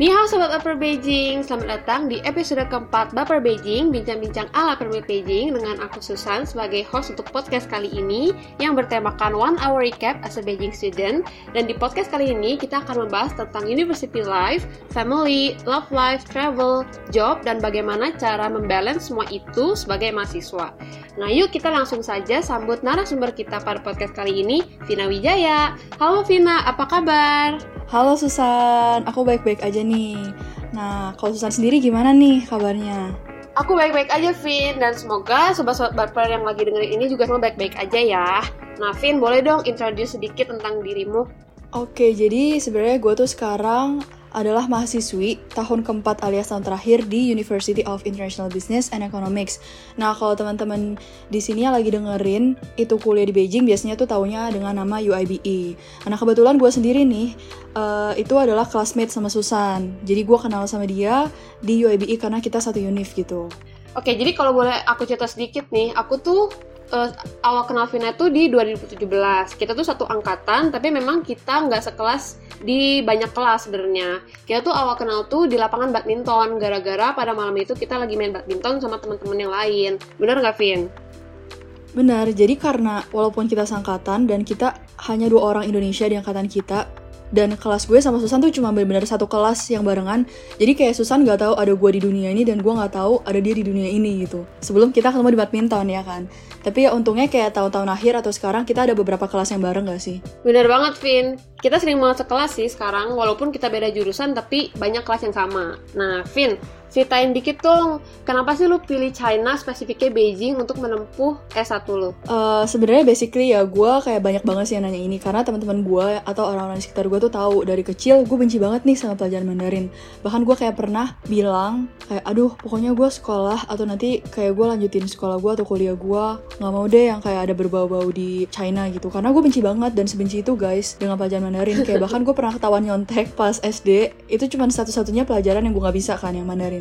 Nihao Sobat Upper Beijing, selamat datang di episode keempat Baper Beijing, bincang-bincang ala Permit Beijing dengan aku Susan sebagai host untuk podcast kali ini yang bertemakan One Hour Recap as a Beijing Student. Dan di podcast kali ini kita akan membahas tentang university life, family, love life, travel, job, dan bagaimana cara membalance semua itu sebagai mahasiswa. Nah yuk kita langsung saja sambut narasumber kita pada podcast kali ini, Vina Wijaya. Halo Vina, apa kabar? Halo Susan, aku baik-baik aja nih. Nah, kalau Susan sendiri gimana nih kabarnya? Aku baik-baik aja, Vin. Dan semoga sobat-sobat barper yang lagi dengerin ini juga semua baik-baik aja ya. Nah, Vin, boleh dong introduce sedikit tentang dirimu? Oke, jadi sebenarnya gue tuh sekarang adalah mahasiswi tahun keempat alias tahun terakhir di University of International Business and Economics. Nah, kalau teman-teman di sini yang lagi dengerin itu kuliah di Beijing, biasanya tuh taunya dengan nama UIBE. Nah, kebetulan gue sendiri nih, uh, itu adalah classmate sama Susan. Jadi gue kenal sama dia di UIBE karena kita satu univ gitu. Oke, jadi kalau boleh aku cerita sedikit nih, aku tuh uh, awal kenal Vina tuh di 2017. Kita tuh satu angkatan, tapi memang kita nggak sekelas di banyak kelas sebenarnya. Kita tuh awal kenal tuh di lapangan badminton gara-gara pada malam itu kita lagi main badminton sama teman-teman yang lain. Bener nggak, Vin? Benar, jadi karena walaupun kita sangkatan dan kita hanya dua orang Indonesia di angkatan kita, dan kelas gue sama Susan tuh cuma benar-benar satu kelas yang barengan. Jadi kayak Susan gak tahu ada gue di dunia ini dan gue gak tahu ada dia di dunia ini gitu. Sebelum kita ketemu di badminton ya kan? Tapi ya untungnya kayak tahun-tahun akhir atau sekarang kita ada beberapa kelas yang bareng gak sih? Bener banget Vin. Kita sering banget sekelas sih sekarang walaupun kita beda jurusan tapi banyak kelas yang sama. Nah Vin ceritain dikit dong, kenapa sih lu pilih China spesifiknya Beijing untuk menempuh S1 lu? Uh, Sebenarnya basically ya gue kayak banyak banget sih yang nanya ini karena teman-teman gue atau orang-orang di sekitar gue tuh tahu dari kecil gue benci banget nih sama pelajaran Mandarin. Bahkan gue kayak pernah bilang kayak aduh pokoknya gue sekolah atau nanti kayak gue lanjutin sekolah gue atau kuliah gue nggak mau deh yang kayak ada berbau-bau di China gitu karena gue benci banget dan sebenci itu guys dengan pelajaran Mandarin kayak bahkan gue pernah ketahuan nyontek pas SD itu cuma satu-satunya pelajaran yang gue nggak bisa kan yang Mandarin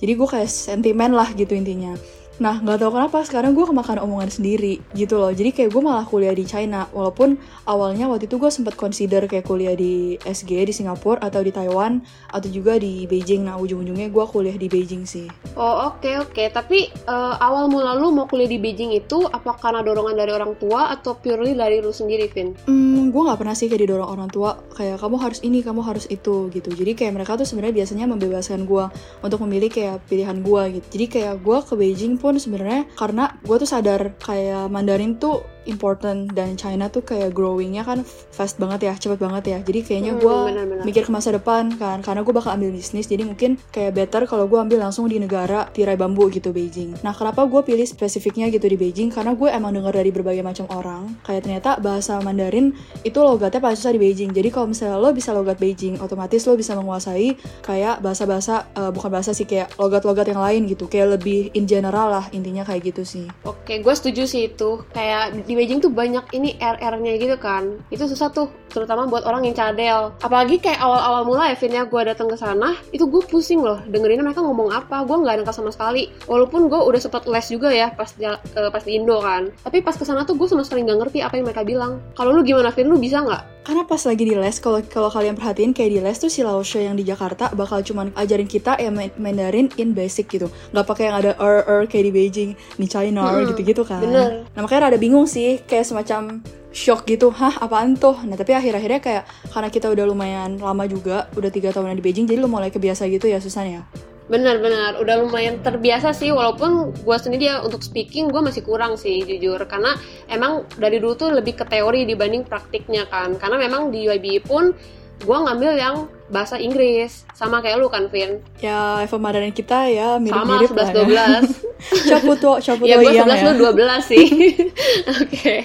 jadi gue kayak sentimen lah gitu intinya Nah, nggak tahu kenapa sekarang gue kemakan omongan sendiri gitu loh. Jadi kayak gue malah kuliah di China. Walaupun awalnya waktu itu gue sempat consider kayak kuliah di SG di Singapura atau di Taiwan atau juga di Beijing. Nah, ujung-ujungnya gue kuliah di Beijing sih. Oh, oke okay, oke. Okay. Tapi uh, awal mula lu mau kuliah di Beijing itu apa karena dorongan dari orang tua atau purely dari lu sendiri, Vin? Hmm, gue nggak pernah sih kayak didorong orang tua kayak kamu harus ini, kamu harus itu gitu. Jadi kayak mereka tuh sebenarnya biasanya membebaskan gue untuk memilih kayak pilihan gue gitu. Jadi kayak gue ke Beijing pun pun sebenarnya karena gue tuh sadar kayak Mandarin tuh important dan China tuh kayak growingnya kan fast banget ya cepet banget ya. Jadi kayaknya gue hmm, mikir ke masa depan kan karena gue bakal ambil bisnis jadi mungkin kayak better kalau gue ambil langsung di negara tirai bambu gitu Beijing. Nah kenapa gue pilih spesifiknya gitu di Beijing? Karena gue emang dengar dari berbagai macam orang kayak ternyata bahasa Mandarin itu logatnya paling susah di Beijing. Jadi kalau misalnya lo bisa logat Beijing otomatis lo bisa menguasai kayak bahasa-bahasa uh, bukan bahasa sih kayak logat-logat yang lain gitu. Kayak lebih in general lah intinya kayak gitu sih. Oke gue setuju sih itu. Kayak di Beijing tuh banyak ini RR-nya gitu kan. Itu susah tuh terutama buat orang yang cadel. Apalagi kayak awal-awal mulai Vin ya gue datang ke sana itu gue pusing loh dengerin mereka ngomong apa. Gue nggak nangka sama sekali. Walaupun gue udah sempet les juga ya pas di, uh, pas di Indo kan. Tapi pas ke sana tuh gue sama sekali nggak ngerti apa yang mereka bilang. Kalau lu gimana Vin? Lu bisa nggak karena pas lagi di les kalau kalau kalian perhatiin kayak di les tuh si Laosha yang di Jakarta bakal cuman ajarin kita ya Mandarin in basic gitu. Nggak pakai yang ada er er kayak di Beijing nih China hmm, gitu gitu kan. Bener. nah makanya ada bingung sih sih kayak semacam shock gitu. Hah apaan tuh? Nah tapi akhir-akhirnya kayak karena kita udah lumayan lama juga udah tiga tahunan di Beijing jadi lu mulai kebiasa gitu ya Susan ya Benar-benar, udah lumayan terbiasa sih walaupun gue sendiri ya untuk speaking gue masih kurang sih jujur. Karena emang dari dulu tuh lebih ke teori dibanding praktiknya kan. Karena memang di UIB pun gue ngambil yang bahasa Inggris. Sama kayak lu kan Vin? Ya level Mandarin kita ya mirip-mirip sama 11 12 ya. Caputo, Caputo ya gue 11 ya. lu 12 sih. Oke. Okay.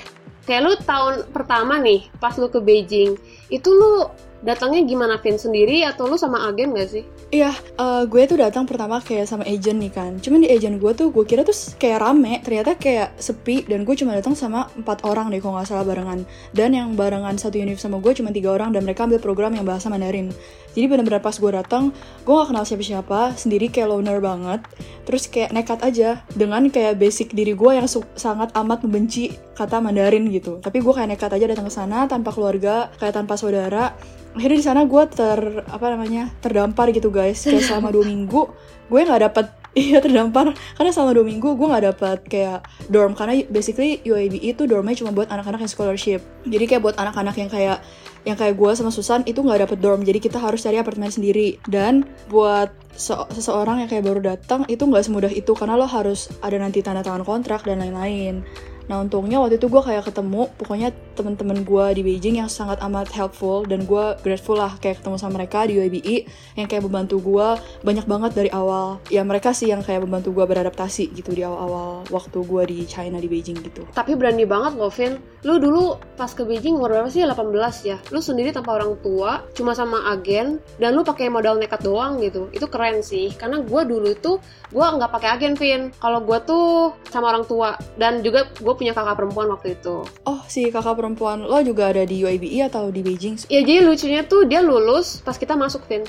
kayak lu tahun pertama nih pas lu ke Beijing itu lu datangnya gimana Vin sendiri atau lu sama agen gak sih? Iya, uh, gue tuh datang pertama kayak sama agent nih kan. Cuman di agent gue tuh gue kira tuh kayak rame, ternyata kayak sepi dan gue cuma datang sama empat orang deh kalau nggak salah barengan. Dan yang barengan satu univ sama gue cuma tiga orang dan mereka ambil program yang bahasa Mandarin. Jadi bener-bener pas gue datang gue gak kenal siapa-siapa sendiri kayak loner banget. Terus kayak nekat aja dengan kayak basic diri gue yang sangat amat membenci kata Mandarin gitu. Tapi gue kayak nekat aja datang ke sana tanpa keluarga kayak tanpa saudara. Akhirnya di sana gue ter apa namanya terdampar gitu guys. Kayak selama dua minggu gue nggak dapet iya terdampar. Karena selama dua minggu gue nggak dapet kayak dorm. Karena basically UAB itu dormnya cuma buat anak-anak yang scholarship. Jadi kayak buat anak-anak yang kayak yang kayak gue sama Susan itu nggak dapet dorm jadi kita harus cari apartemen sendiri. Dan buat seseorang yang kayak baru datang itu nggak semudah itu karena lo harus ada nanti tanda tangan kontrak dan lain-lain Nah untungnya waktu itu gue kayak ketemu pokoknya temen-temen gue di Beijing yang sangat amat helpful dan gue grateful lah kayak ketemu sama mereka di UABI yang kayak membantu gue banyak banget dari awal. Ya mereka sih yang kayak membantu gue beradaptasi gitu di awal-awal waktu gue di China di Beijing gitu. Tapi berani banget loh Vin. Lu dulu pas ke Beijing umur berapa sih? 18 ya. Lu sendiri tanpa orang tua, cuma sama agen dan lu pakai modal nekat doang gitu. Itu keren sih. Karena gue dulu itu gue nggak pakai agen Vin. Kalau gue tuh sama orang tua dan juga gue punya kakak perempuan waktu itu. Oh, si kakak perempuan lo juga ada di UIBE atau di Beijing? Ya, jadi lucunya tuh dia lulus pas kita masuk, Vin.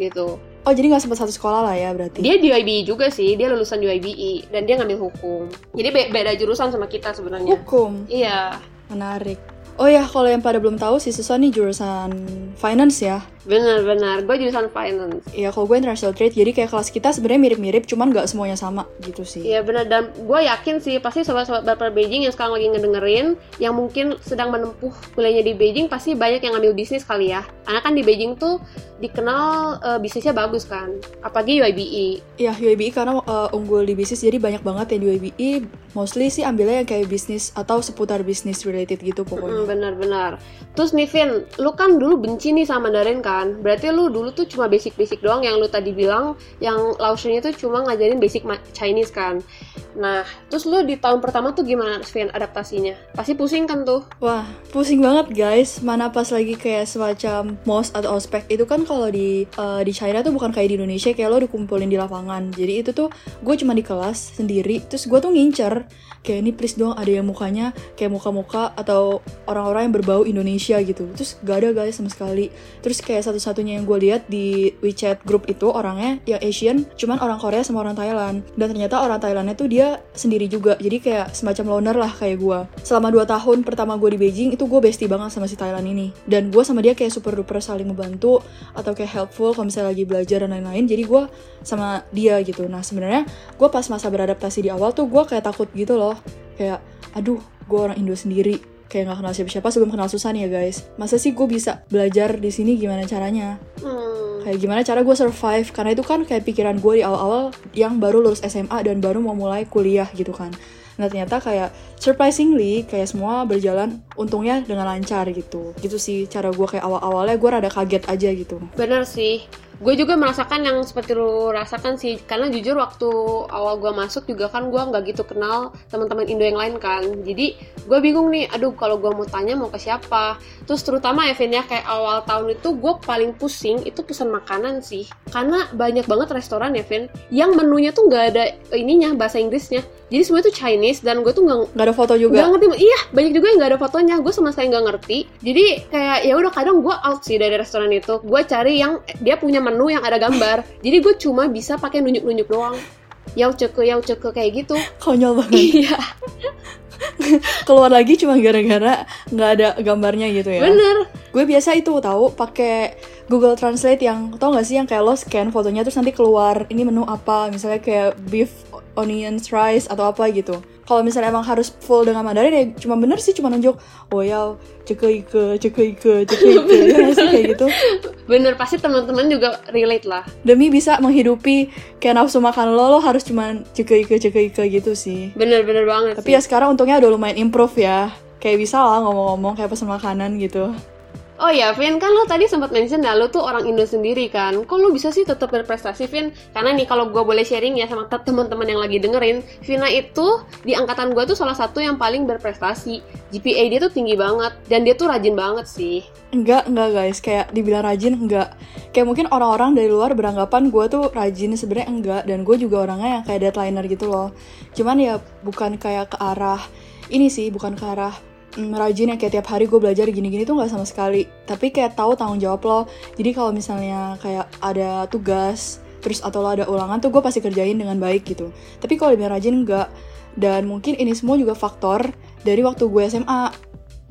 Gitu. Oh, jadi nggak sempat satu sekolah lah ya berarti? Dia di UIBE juga sih, dia lulusan UIBE dan dia ngambil hukum. Jadi be beda jurusan sama kita sebenarnya. Hukum? Iya. Menarik. Oh ya, kalau yang pada belum tahu, si Susan nih jurusan finance ya. Benar-benar, gue jurusan finance. Iya, kalau gue international trade, jadi kayak kelas kita sebenarnya mirip-mirip, cuman nggak semuanya sama gitu sih. Iya benar, dan gue yakin sih pasti sobat-sobat Baper Beijing yang sekarang lagi ngedengerin, yang mungkin sedang menempuh kuliahnya di Beijing, pasti banyak yang ngambil bisnis kali ya. Karena kan di Beijing tuh dikenal uh, bisnisnya bagus kan, apalagi UIBE. Iya, UIBE karena uh, unggul di bisnis, jadi banyak banget yang di UIBE, mostly sih ambilnya yang kayak bisnis atau seputar bisnis related gitu pokoknya. Mm benar-benar. Terus nih Vin, lu kan dulu benci nih sama Mandarin kan? Berarti lu dulu tuh cuma basic-basic doang yang lu tadi bilang, yang Laotiannya tuh cuma ngajarin basic Chinese kan? Nah, terus lu di tahun pertama tuh gimana Vin adaptasinya? Pasti pusing kan tuh? Wah, pusing banget guys. Mana pas lagi kayak semacam MOS atau ospek itu kan kalau di uh, di China tuh bukan kayak di Indonesia kayak lo dikumpulin di lapangan. Jadi itu tuh gue cuma di kelas sendiri. Terus gue tuh ngincer kayak ini please dong ada yang mukanya kayak muka-muka atau orang-orang yang berbau Indonesia gitu. Terus gak ada guys sama sekali. Terus kayak satu-satunya yang gue lihat di WeChat grup itu orangnya yang Asian cuman orang Korea sama orang Thailand. Dan ternyata orang Thailandnya tuh dia sendiri juga. Jadi kayak semacam loner lah kayak gue selama 2 tahun pertama gue di Beijing itu gue bestie banget sama si Thailand ini. Dan gue sama dia kayak super duper saling membantu atau kayak helpful kalau misalnya lagi belajar dan lain-lain. Jadi gue sama dia gitu. Nah sebenarnya gue pas masa beradaptasi di awal tuh gue kayak takut gitu loh kayak aduh gue orang Indo sendiri. Kayak nggak kenal siapa-siapa sebelum kenal Susan ya guys. Masa sih gue bisa belajar di sini gimana caranya? Hmm. kayak gimana cara gue survive? Karena itu kan kayak pikiran gue di awal-awal yang baru lulus SMA dan baru mau mulai kuliah gitu kan. Nah ternyata kayak surprisingly kayak semua berjalan untungnya dengan lancar gitu. Gitu sih cara gue kayak awal-awalnya gue rada kaget aja gitu. Bener sih gue juga merasakan yang seperti lu rasakan sih. Karena jujur waktu awal gue masuk juga kan gue nggak gitu kenal teman-teman Indo yang lain kan. Jadi gue bingung nih aduh kalau gue mau tanya mau ke siapa? Terus terutama ya Vin ya kayak awal tahun itu gue paling pusing itu pesan makanan sih. Karena banyak banget restoran ya Vin yang menunya tuh nggak ada ininya bahasa Inggrisnya. Jadi semua itu Chinese dan gue tuh nggak nggak ada foto juga? Nggak ngerti iya banyak juga yang nggak ada fotonya. Gue sama sekali nggak ngerti. Jadi kayak ya udah kadang gue out sih dari restoran itu. Gue cari yang dia punya menu yang ada gambar. Jadi gue cuma bisa pakai nunjuk-nunjuk doang. Yau ceke yau ceke kayak gitu. Konyol banget. Iya. Keluar lagi cuma gara-gara nggak ada gambarnya gitu ya. Bener. Gue biasa itu tahu pakai Google Translate yang tau gak sih yang kayak lo scan fotonya terus nanti keluar ini menu apa. Misalnya kayak beef onions rice atau apa gitu kalau misalnya emang harus full dengan Mandarin ya cuma bener sih cuma nunjuk oh ya ceke ike ceke ike ceke ike ya sih kayak gitu. Bener pasti teman-teman juga relate lah. Demi bisa menghidupi kayak nafsu makan lo lo harus cuma ceke ike ceke ike gitu sih. Bener-bener banget tapi sih. ya sekarang untungnya udah lumayan improve ya. Kayak bisa lah ngomong-ngomong kayak pesan makanan gitu Oh ya, Vin, kan lo tadi sempat mention ya, lo tuh orang Indo sendiri kan. Kok lo bisa sih tetap berprestasi, Vin? Karena nih kalau gue boleh sharing ya sama teman-teman yang lagi dengerin, Vina itu di angkatan gue tuh salah satu yang paling berprestasi. GPA dia tuh tinggi banget dan dia tuh rajin banget sih. Enggak, enggak guys, kayak dibilang rajin enggak. Kayak mungkin orang-orang dari luar beranggapan gue tuh rajin sebenarnya enggak dan gue juga orangnya yang kayak deadlineer gitu loh. Cuman ya bukan kayak ke arah ini sih, bukan ke arah mm, rajin yang kayak tiap hari gue belajar gini-gini tuh nggak sama sekali. Tapi kayak tahu tanggung jawab lo. Jadi kalau misalnya kayak ada tugas terus atau lo ada ulangan tuh gue pasti kerjain dengan baik gitu. Tapi kalau lebih rajin enggak dan mungkin ini semua juga faktor dari waktu gue SMA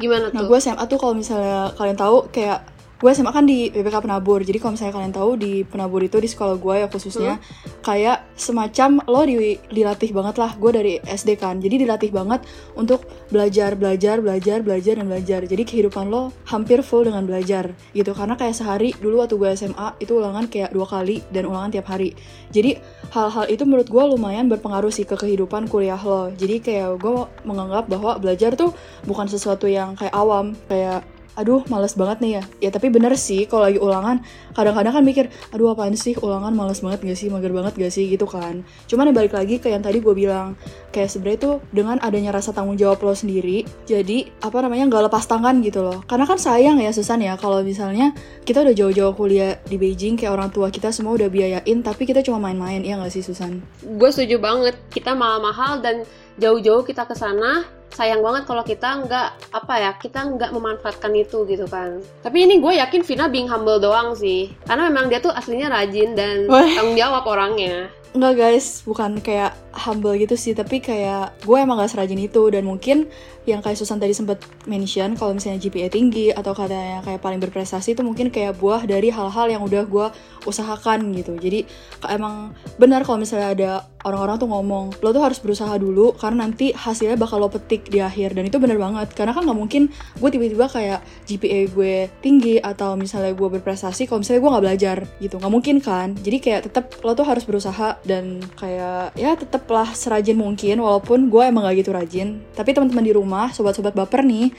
Gimana nah tuh? gue SMA tuh kalau misalnya kalian tahu kayak gue SMA kan di BPK Penabur. Jadi kalau misalnya kalian tahu di Penabur itu di sekolah gue ya khususnya kayak semacam lo di, dilatih banget lah. Gue dari SD kan. Jadi dilatih banget untuk belajar belajar belajar belajar dan belajar. Jadi kehidupan lo hampir full dengan belajar gitu. Karena kayak sehari dulu waktu gue SMA itu ulangan kayak dua kali dan ulangan tiap hari. Jadi hal-hal itu menurut gue lumayan berpengaruh sih ke kehidupan kuliah lo. Jadi kayak gue menganggap bahwa belajar tuh bukan sesuatu yang kayak awam. Kayak aduh males banget nih ya ya tapi bener sih kalau lagi ulangan kadang-kadang kan mikir aduh apaan sih ulangan males banget gak sih mager banget gak sih gitu kan cuman ya balik lagi ke yang tadi gue bilang kayak sebenarnya tuh dengan adanya rasa tanggung jawab lo sendiri jadi apa namanya nggak lepas tangan gitu loh karena kan sayang ya Susan ya kalau misalnya kita udah jauh-jauh kuliah di Beijing kayak orang tua kita semua udah biayain tapi kita cuma main-main ya nggak sih Susan Gue setuju banget. Kita mahal-mahal dan jauh-jauh kita ke sana. Sayang banget kalau kita nggak apa ya, kita nggak memanfaatkan itu gitu kan. Tapi ini gue yakin Vina being humble doang sih, karena memang dia tuh aslinya rajin dan tanggung jawab orangnya. Enggak guys, bukan kayak humble gitu sih, tapi kayak gue emang gak serajin itu. Dan mungkin yang kayak Susan tadi sempat mention kalau misalnya GPA tinggi atau katanya kayak paling berprestasi itu mungkin kayak buah dari hal-hal yang udah gue usahakan gitu. Jadi emang benar kalau misalnya ada orang-orang tuh ngomong lo tuh harus berusaha dulu karena nanti hasilnya bakal lo petik di akhir. Dan itu bener banget karena kan nggak mungkin gue tiba-tiba kayak GPA gue tinggi atau misalnya gue berprestasi kalau misalnya gue nggak belajar gitu. Nggak mungkin kan? Jadi kayak tetap lo tuh harus berusaha dan kayak ya tetaplah serajin mungkin walaupun gue emang gak gitu rajin tapi teman-teman di rumah sobat-sobat baper nih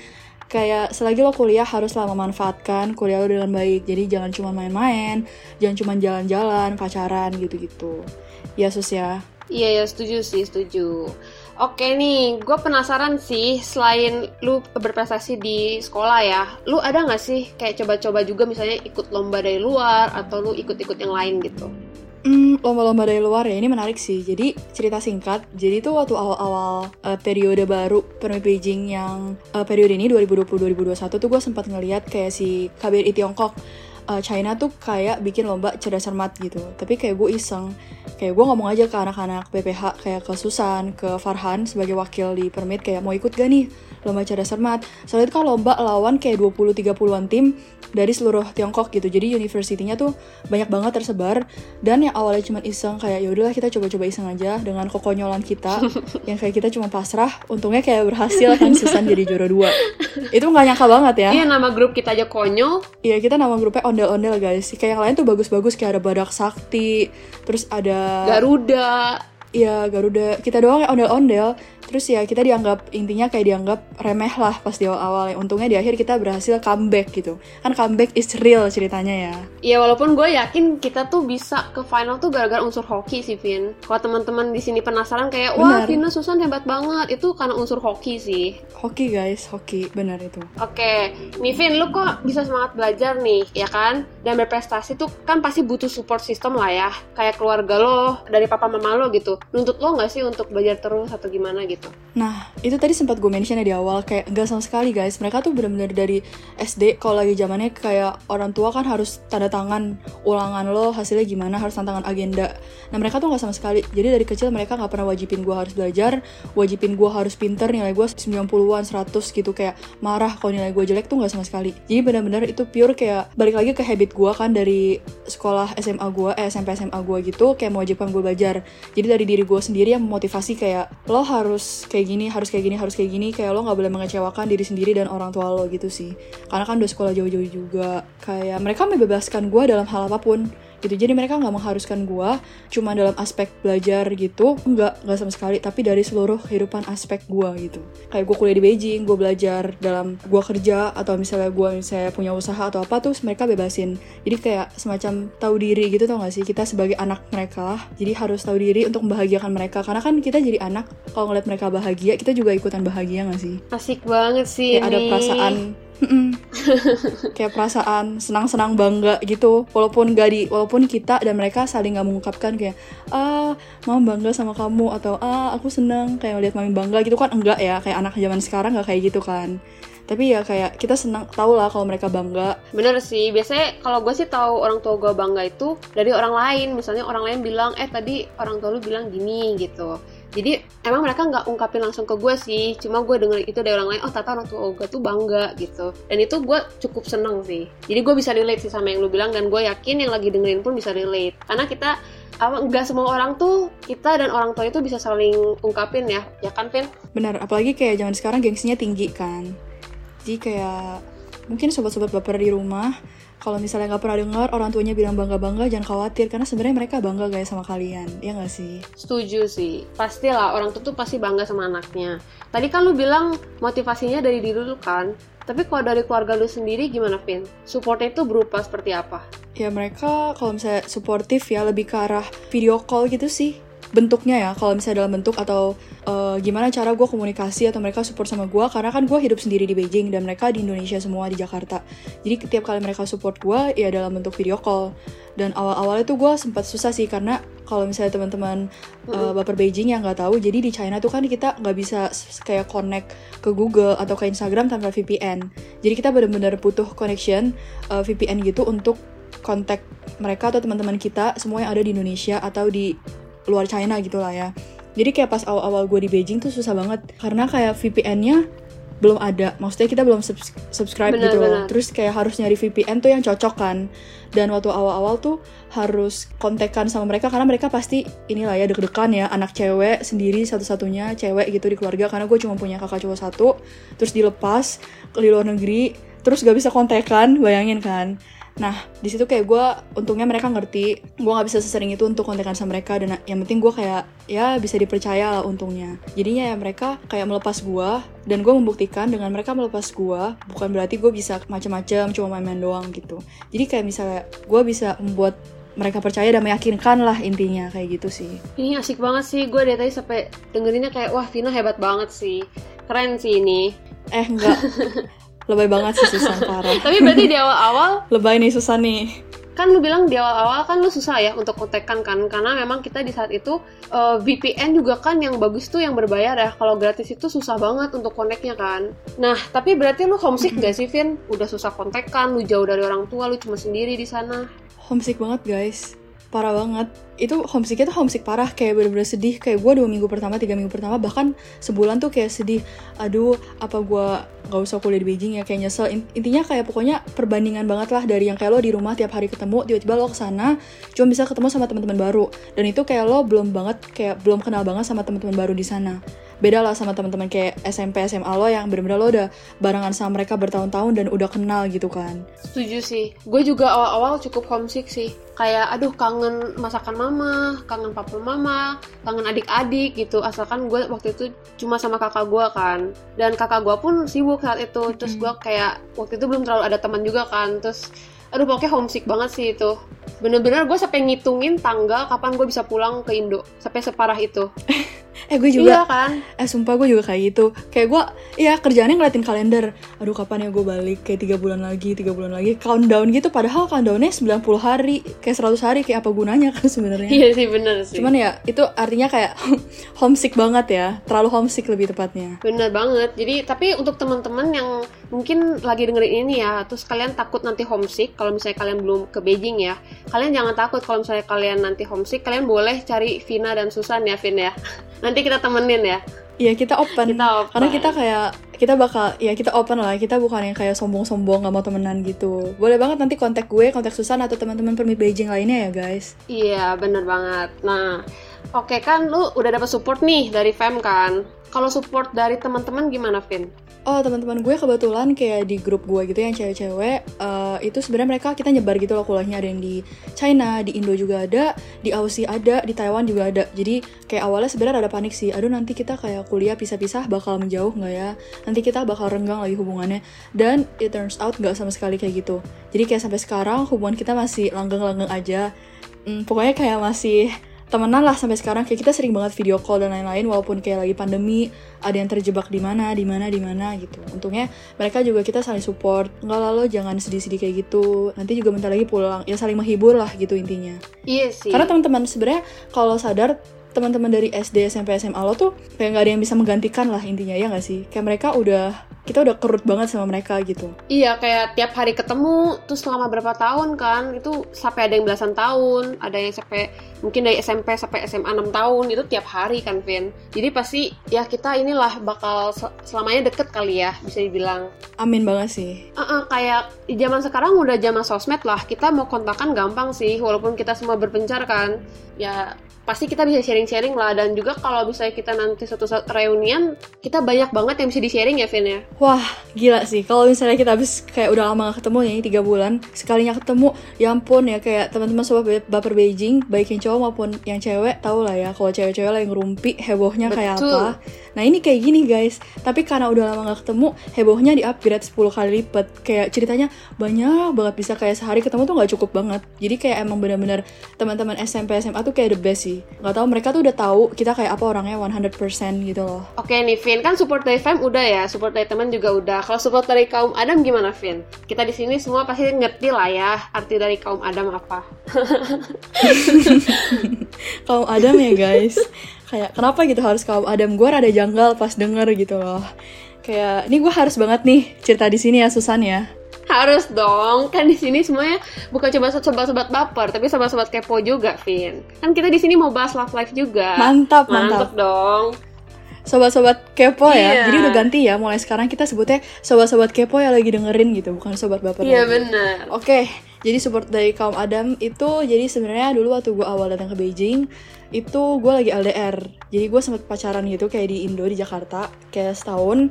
kayak selagi lo kuliah haruslah memanfaatkan kuliah lo dengan baik jadi jangan cuma main-main jangan cuma jalan-jalan pacaran gitu-gitu ya sus ya Iya ya setuju sih setuju. Oke nih, gue penasaran sih selain lu berprestasi di sekolah ya, lu ada nggak sih kayak coba-coba juga misalnya ikut lomba dari luar atau lu ikut-ikut yang lain gitu? Hmm, lomba-lomba dari luar ya ini menarik sih. Jadi cerita singkat, jadi tuh waktu awal-awal uh, periode baru Permi Beijing yang uh, periode ini 2020-2021 tuh gue sempat ngeliat kayak si KBRI Tiongkok uh, China tuh kayak bikin lomba cerdas cermat gitu. Tapi kayak gue iseng, kayak gue ngomong aja ke anak-anak BPH kayak ke Susan, ke Farhan sebagai wakil di Permit kayak mau ikut gak nih lomba cerdas cermat. Soalnya itu kan lomba lawan kayak 20-30an tim dari seluruh Tiongkok gitu. Jadi universitinya tuh banyak banget tersebar dan yang awalnya cuma iseng kayak ya udahlah kita coba-coba iseng aja dengan kekonyolan kita yang kayak kita cuma pasrah untungnya kayak berhasil kan Susan jadi juara dua itu nggak nyangka banget ya Iya nama grup kita aja konyol. Iya kita nama grupnya ondel-ondel guys kayak yang lain tuh bagus-bagus kayak ada badak sakti terus ada Garuda. Iya Garuda kita doang yang ondel-ondel terus ya kita dianggap intinya kayak dianggap remeh lah pas di awal-awal untungnya di akhir kita berhasil comeback gitu kan comeback is real ceritanya ya Iya walaupun gue yakin kita tuh bisa ke final tuh gara-gara unsur hoki sih Vin. Kalau teman-teman di sini penasaran kayak wah. Vina Susan hebat banget itu karena unsur hoki sih. hoki guys hoki benar itu Oke, nih Vin, lu kok bisa semangat belajar nih, ya kan? Dan berprestasi tuh kan pasti butuh support system lah ya, kayak keluarga lo, dari papa mama lo gitu. Nuntut lo nggak sih untuk belajar terus atau gimana gitu? Nah, itu tadi sempat gue mention ya di awal kayak enggak sama sekali guys. Mereka tuh bener-bener dari SD kalau lagi zamannya kayak orang tua kan harus tanda tangan ulangan lo hasilnya gimana harus tanda tangan agenda. Nah mereka tuh nggak sama sekali. Jadi dari kecil mereka nggak pernah wajibin gue harus belajar, wajibin gue harus pinter nilai gue 90-an 100 gitu kayak marah kalau nilai gue jelek tuh nggak sama sekali. Jadi bener-bener itu pure kayak balik lagi ke habit gue kan dari sekolah SMA gue, eh SMP SMA gue gitu kayak mewajibkan gue belajar. Jadi dari diri gue sendiri yang memotivasi kayak lo harus kayak gini, harus kayak gini, harus kayak gini, kayak lo nggak boleh mengecewakan diri sendiri dan orang tua lo gitu sih. Karena kan udah sekolah jauh-jauh juga, kayak mereka membebaskan gue dalam hal apa pun gitu. Jadi mereka nggak mengharuskan gue cuma dalam aspek belajar gitu nggak nggak sama sekali tapi dari seluruh kehidupan aspek gue gitu. Kayak gue kuliah di Beijing gue belajar dalam gue kerja atau misalnya gue misalnya punya usaha atau apa tuh mereka bebasin. Jadi kayak semacam tahu diri gitu tau gak sih? Kita sebagai anak mereka jadi harus tahu diri untuk membahagiakan mereka. Karena kan kita jadi anak kalau ngeliat mereka bahagia kita juga ikutan bahagia gak sih? Asik banget sih kayak ada ini. Mm-mm. kayak perasaan senang-senang bangga gitu walaupun gak di walaupun kita dan mereka saling nggak mengungkapkan kayak ah mama bangga sama kamu atau ah aku seneng kayak lihat mami bangga gitu kan enggak ya kayak anak zaman sekarang nggak kayak gitu kan tapi ya kayak kita senang tau lah kalau mereka bangga Bener sih, biasanya kalau gue sih tahu orang tua gue bangga itu dari orang lain. Misalnya orang lain bilang, eh tadi orang tua lu bilang gini gitu. Jadi emang mereka nggak ungkapin langsung ke gue sih, cuma gue denger itu dari orang lain, oh tata orang tua gue tuh bangga gitu. Dan itu gue cukup seneng sih. Jadi gue bisa relate sih sama yang lu bilang dan gue yakin yang lagi dengerin pun bisa relate. Karena kita apa nggak semua orang tuh kita dan orang tua itu bisa saling ungkapin ya, ya kan Vin? benar apalagi kayak zaman sekarang gengsinya tinggi kan jadi kayak mungkin sobat-sobat baper di rumah kalau misalnya nggak pernah dengar orang tuanya bilang bangga-bangga jangan khawatir karena sebenarnya mereka bangga guys sama kalian ya nggak sih Setuju sih, pastilah orang tua tuh pasti bangga sama anaknya. Tadi kan lu bilang motivasinya dari diri lu kan, tapi kalau dari keluarga lu sendiri gimana Vin? Supportnya itu berupa seperti apa? ya mereka kalau misalnya suportif ya lebih ke arah video call gitu sih bentuknya ya. Kalau misalnya dalam bentuk atau eh, gimana cara gue komunikasi atau mereka support sama gue karena kan gue hidup sendiri di Beijing dan mereka di Indonesia semua di Jakarta. Jadi setiap kali mereka support gue ya dalam bentuk video call. Dan awal-awalnya tuh gue sempat susah sih karena kalau misalnya teman-teman eh, baper Beijing yang nggak tahu. Jadi di China tuh kan kita nggak bisa kayak connect ke Google atau ke Instagram tanpa VPN jadi kita benar-benar butuh connection eh, VPN gitu untuk kontak mereka atau teman-teman kita semua yang ada di Indonesia atau di luar China gitu lah ya. Jadi kayak pas awal-awal gue di Beijing tuh susah banget karena kayak VPN-nya belum ada. Maksudnya kita belum subs- subscribe Benar, gitu loh. benar. Terus kayak harus nyari VPN tuh yang cocok kan. Dan waktu awal-awal tuh harus kontekan sama mereka karena mereka pasti inilah ya deg-degan ya anak cewek sendiri satu-satunya cewek gitu di keluarga karena gue cuma punya kakak cowok satu terus dilepas ke di luar negeri terus gak bisa kontekan bayangin kan Nah, di situ kayak gue, untungnya mereka ngerti, gue nggak bisa sesering itu untuk kontekan sama mereka, dan yang penting gue kayak, ya bisa dipercaya lah untungnya. Jadinya ya mereka kayak melepas gue, dan gue membuktikan dengan mereka melepas gue, bukan berarti gue bisa macam-macam cuma main-main doang gitu. Jadi kayak misalnya, gue bisa membuat mereka percaya dan meyakinkan lah intinya, kayak gitu sih. Ini asik banget sih, gue dari tadi sampai dengerinnya kayak, wah Vina hebat banget sih. Keren sih ini. Eh, enggak. Lebay banget sih Susan, parah. Tapi berarti di awal-awal, Lebay nih Susan nih. kan lu bilang di awal-awal kan lu susah ya untuk kontekan kan. Karena memang kita di saat itu, eh, VPN juga kan yang bagus tuh yang berbayar ya. Kalau gratis itu susah banget untuk koneknya kan. Nah, tapi berarti lu homesick gak sih, Vin? Udah susah kontekan, lu jauh dari orang tua, lu cuma sendiri di sana. homesick banget guys parah banget. Itu homesicknya tuh homesick parah kayak bener-bener sedih. Kayak gue dua minggu pertama tiga minggu pertama bahkan sebulan tuh kayak sedih. Aduh apa gue gak usah kuliah di Beijing ya? Kayak nyesel. In- intinya kayak pokoknya perbandingan banget lah dari yang kayak lo di rumah tiap hari ketemu tiba-tiba lo ke sana cuma bisa ketemu sama teman-teman baru. Dan itu kayak lo belum banget kayak belum kenal banget sama teman-teman baru di sana beda lah sama teman-teman kayak SMP SMA lo yang bener-bener lo udah barengan sama mereka bertahun-tahun dan udah kenal gitu kan Setuju sih. Gue juga awal-awal cukup homesick sih. Kayak aduh kangen masakan mama, kangen papa mama, kangen adik-adik gitu. Asalkan gue waktu itu cuma sama kakak gue kan. Dan kakak gue pun sibuk saat itu. Terus gue kayak waktu itu belum terlalu ada teman juga kan. Terus aduh pokoknya homesick banget sih itu. Bener-bener gue sampai ngitungin tanggal kapan gue bisa pulang ke Indo. Sampai separah itu. eh gue juga Iya kan? Eh sumpah gue juga kayak gitu Kayak gue ya kerjaannya ngeliatin kalender Aduh kapan ya gue balik Kayak tiga bulan lagi tiga bulan lagi Countdown gitu Padahal countdownnya 90 hari Kayak 100 hari Kayak apa gunanya kan sebenarnya Iya sih bener sih. Cuman ya itu artinya kayak homesick banget ya Terlalu homesick lebih tepatnya Bener banget. Jadi tapi untuk teman-teman yang mungkin lagi dengerin ini ya, terus kalian takut nanti homesick kalau misalnya kalian belum ke Beijing ya. Kalian jangan takut kalau misalnya kalian nanti homesick, kalian boleh cari Vina dan Susan ya, Vin ya. Nanti kita temenin ya. Iya kita open Kita open. Karena kita kayak Kita bakal Ya kita open lah Kita bukan yang kayak sombong-sombong Gak mau temenan gitu Boleh banget nanti kontak gue Kontak Susan Atau teman-teman permit Beijing lainnya ya guys Iya, bener banget. Nah, oke kan lu udah dapat support nih dari Fem kan. Kalau support dari teman-teman gimana, Vin? Oh teman-teman gue kebetulan kayak di grup gue gitu yang cewek-cewek eh, itu sebenarnya mereka kita nyebar gitu loh kuliahnya ada yang di China, di Indo juga ada, di Aussie ada, di Taiwan juga ada. Jadi kayak awalnya sebenarnya ada panik sih. Aduh nanti kita kayak kuliah pisah-pisah bakal menjauh nggak ya? Nanti kita bakal renggang lagi hubungannya. Dan it turns out nggak sama sekali kayak gitu. Jadi kayak sampai sekarang hubungan kita masih langgeng-langgeng aja. Hmm, pokoknya kayak masih temenan lah sampai sekarang. Kayak kita sering banget video call dan lain-lain walaupun kayak lagi pandemi ada yang terjebak di mana di mana di mana gitu. Untungnya mereka juga kita saling support. Nggak lalu jangan sedih-sedih kayak gitu. Nanti juga bentar lagi pulang. Ya saling menghibur lah gitu intinya. Iya sih. karena teman-teman sebenarnya kalau sadar teman-teman dari SD SMP SMA lo tuh kayak nggak ada yang bisa menggantikan lah intinya ya nggak sih kayak mereka udah kita udah kerut banget sama mereka gitu Iya, kayak tiap hari ketemu, terus selama berapa tahun kan, itu sampai ada yang belasan tahun, ada yang sampai mungkin dari SMP sampai SMA 6 tahun, itu tiap hari kan, Vin. Jadi pasti ya kita inilah bakal sel- selamanya deket kali ya, bisa dibilang. amin banget sih Uh-uh, kayak di zaman sekarang udah zaman sosmed lah, kita mau kontakan gampang sih, walaupun kita semua berpencar kan. Ya pasti kita bisa sharing-sharing lah, dan juga kalau misalnya kita nanti suatu saat reunian, kita banyak banget yang bisa di-sharing ya, Vin ya. Wah, gila sih. Kalau misalnya kita habis kayak udah lama gak ketemu ya, ini tiga bulan, sekalinya ketemu, ya ampun ya kayak teman-teman sobat Ba- baper Beijing, baik yang cowok maupun yang cewek, tau lah ya kalau cewek-cewek lagi ngerumpi hebohnya kayak Betul. apa. Nah ini kayak gini guys, tapi karena udah lama gak ketemu, hebohnya di upgrade 10 kali lipat. Kayak ceritanya banyak banget bisa kayak sehari ketemu tuh nggak cukup banget. Jadi kayak emang bener-bener teman-teman SMP SMA tuh kayak the best sih. Gak tahu mereka tuh udah tahu kita kayak apa orangnya 100% gitu loh. Oke nih Vin, kan support dari fam udah ya, support dari teman juga udah. Kalau support dari kaum Adam gimana Vin? Kita di sini semua pasti ngerti lah ya arti dari kaum Adam apa. kaum Adam ya guys kayak kenapa gitu harus kaum Adam gue rada janggal pas denger gitu loh kayak ini gue harus banget nih cerita di sini ya Susan ya Harus dong, kan di sini semuanya bukan cuma sobat-sobat baper, tapi sobat-sobat kepo juga, Vin. Kan kita di sini mau bahas love life juga. mantap Mantap mantap dong. sobat-sobat kepo ya Iya. jadi udah ganti ya mulai sekarang kita sebutnya sobat-sobat kepo yang lagi dengerin gitu bukan sobat baper Iya bener. Oke, jadi support dari kaum Adam itu jadi sebenarnya dulu waktu gue awal datang ke Beijing itu gue lagi LDR. Jadi gue sempet pacaran gitu kayak di Indo di Jakarta kayak setahun.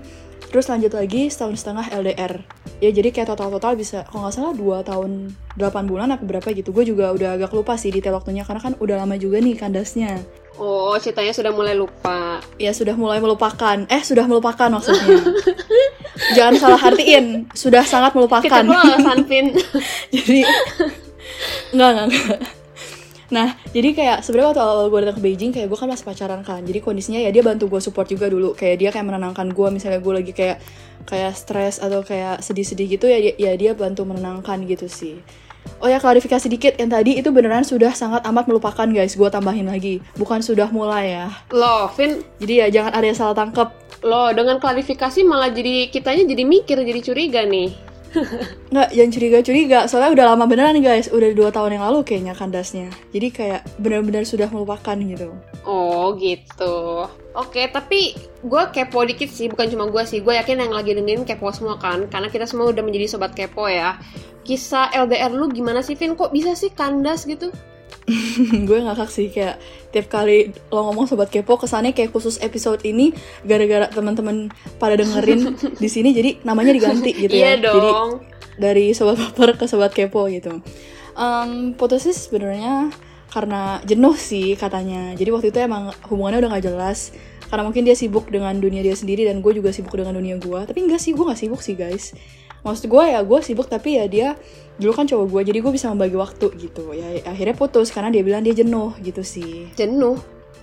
Terus lanjut lagi setahun setengah LDR. Ya jadi kayak total-total bisa kalau nggak salah 2 tahun 8 bulan apa berapa gitu. Gue juga udah agak lupa sih detail waktunya karena kan udah lama juga nih kandasnya. Oh, ceritanya sudah mulai lupa. Ya sudah mulai melupakan. Eh sudah melupakan maksudnya. Jangan salah artiin. Sudah sangat melupakan. Kita Vin. jadi nggak nggak nggak nah jadi kayak sebenarnya waktu awal gue datang ke Beijing kayak gue kan masih pacaran kan. Jadi kondisinya ya dia bantu gue support juga dulu. Kayak dia kayak menenangkan gue misalnya gue lagi kayak kayak stres atau kayak sedih-sedih gitu ya ya dia bantu menenangkan gitu sih. Oh ya klarifikasi dikit. Yang tadi itu beneran sudah sangat amat melupakan guys. Gue tambahin lagi. Bukan sudah mulai ya. Loh, Vin, jadi ya jangan ada yang salah tangkep. Loh dengan klarifikasi malah jadi kitanya jadi mikir, jadi curiga nih. Nggak, jangan curiga-curiga. Soalnya udah lama beneran guys. Udah dua tahun yang lalu kayaknya kandasnya. Jadi kayak benar-benar sudah melupakan gitu. Oh gitu. Oke, tapi gue kepo dikit sih, bukan cuma gue sih. Gue yakin yang lagi dengerin kepo semua kan, karena kita semua udah menjadi sobat kepo ya. Kisah LDR lu gimana sih, Vin? Kok bisa sih kandas gitu? gue ngakak sih kayak tiap kali lo ngomong sobat kepo kesannya kayak khusus episode ini gara-gara teman-teman pada dengerin di sini jadi namanya diganti gitu iya ya. Jadi dong. dari sobat baper ke sobat kepo gitu. Em putusnya sebenarnya karena jenuh sih katanya. Jadi waktu itu emang hubungannya udah gak jelas. Karena mungkin dia sibuk dengan dunia dia sendiri dan gue juga sibuk dengan dunia gue. Tapi enggak sih, gue gak sibuk sih guys. Maksud gue ya gue sibuk tapi ya dia dulu kan cowok gue jadi gue bisa membagi waktu gitu. Ya akhirnya putus karena dia bilang dia jenuh gitu sih. Jenuh.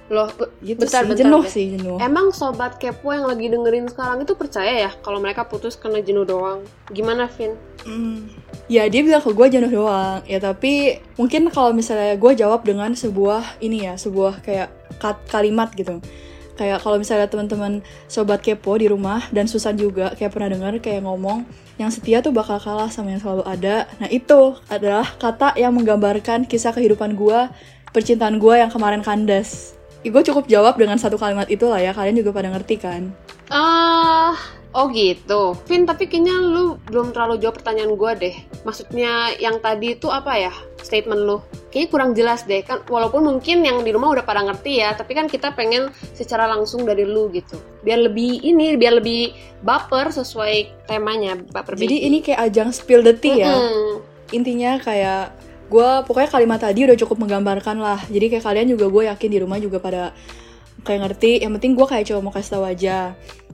Loh, Gitu bentar, sih, bentar, jenuh bentar. sih jenuh. Emang sobat kepo yang lagi dengerin sekarang itu percaya ya kalau mereka putus karena jenuh doang? Gimana, Vin? Hmm. Ya dia bilang ke gue jenuh doang Ya tapi mungkin kalau misalnya gue jawab dengan sebuah ini ya Sebuah kayak kalimat gitu Kayak kalau misalnya teman-teman sobat kepo di rumah Dan Susan juga kayak pernah dengar kayak ngomong Yang setia tuh bakal kalah sama yang selalu ada. Nah itu adalah kata yang menggambarkan kisah kehidupan gue Percintaan gue yang kemarin kandas. Gue cukup jawab dengan satu kalimat itu lah ya Kalian juga pada ngerti kan? Ah, oh gitu. Vin, tapi kayaknya lu belum terlalu jawab pertanyaan gue deh. Maksudnya yang tadi itu apa ya? Statement lu. Kayaknya kurang jelas deh. Kan walaupun mungkin yang di rumah udah pada ngerti ya, tapi kan kita pengen secara langsung dari lu gitu. Biar lebih ini, biar lebih baper sesuai temanya, baper Jadi baby. ini kayak ajang spill the tea ya Mm-mm. intinya kayak gue pokoknya kalimat tadi udah cukup menggambarkan lah jadi kayak kalian juga gue yakin di rumah juga pada kayak ngerti yang penting gue kayak coba mau kasih tahu aja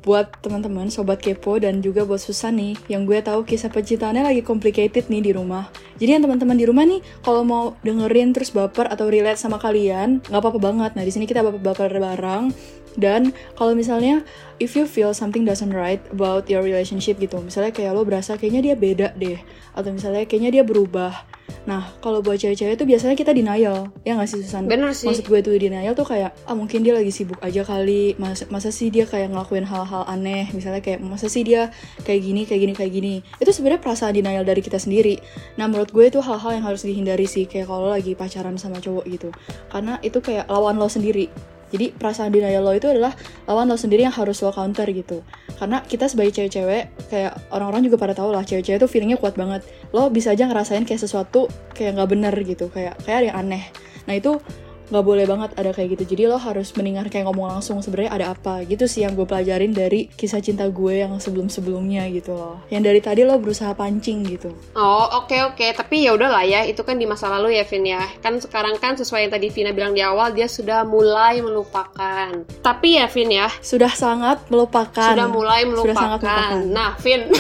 buat teman-teman sobat kepo dan juga buat Susan nih yang gue tahu kisah percintaannya lagi complicated nih di rumah. Jadi yang teman-teman di rumah nih kalau mau dengerin terus baper atau relate sama kalian nggak apa-apa banget. Nah di sini kita baper-baper bareng. Dan kalau misalnya if you feel something doesn't right about your relationship gitu misalnya kayak lo berasa kayaknya dia beda deh atau misalnya kayaknya dia berubah Nah, kalau buat cewek-cewek itu biasanya kita denial, ya nggak sih Susan? Bener sih. Maksud gue tuh denial tuh kayak, ah mungkin dia lagi sibuk aja kali, masa, masa sih dia kayak ngelakuin hal-hal aneh, misalnya kayak masa sih dia kayak gini, kayak gini, kayak gini. Itu sebenarnya perasaan denial dari kita sendiri. Nah, menurut gue itu hal-hal yang harus dihindari sih, kayak kalau lagi pacaran sama cowok gitu. Karena itu kayak lawan lo sendiri jadi perasaan denial lo itu adalah lawan lo sendiri yang harus lo counter gitu. Karena kita sebagai cewek-cewek, kayak orang-orang juga pada tahu lah, cewek-cewek itu feelingnya kuat banget. Lo bisa aja ngerasain kayak sesuatu kayak nggak bener gitu, kayak kayak ada yang aneh. Nah itu nggak boleh banget ada kayak gitu. Jadi lo harus mendengar kayak ngomong langsung sebenarnya ada apa gitu sih yang gue pelajarin dari kisah cinta gue yang sebelum sebelumnya gitu loh. Yang dari tadi lo berusaha pancing gitu. Oh oke okay, oke. Okay. tapi ya udahlah ya itu kan di masa lalu ya Vin ya. Kan sekarang kan sesuai yang tadi Vina bilang di awal dia sudah mulai melupakan. Tapi ya Vin ya. Sudah sangat melupakan. Sudah mulai melupakan, sudah sangat melupakan. nah Vin.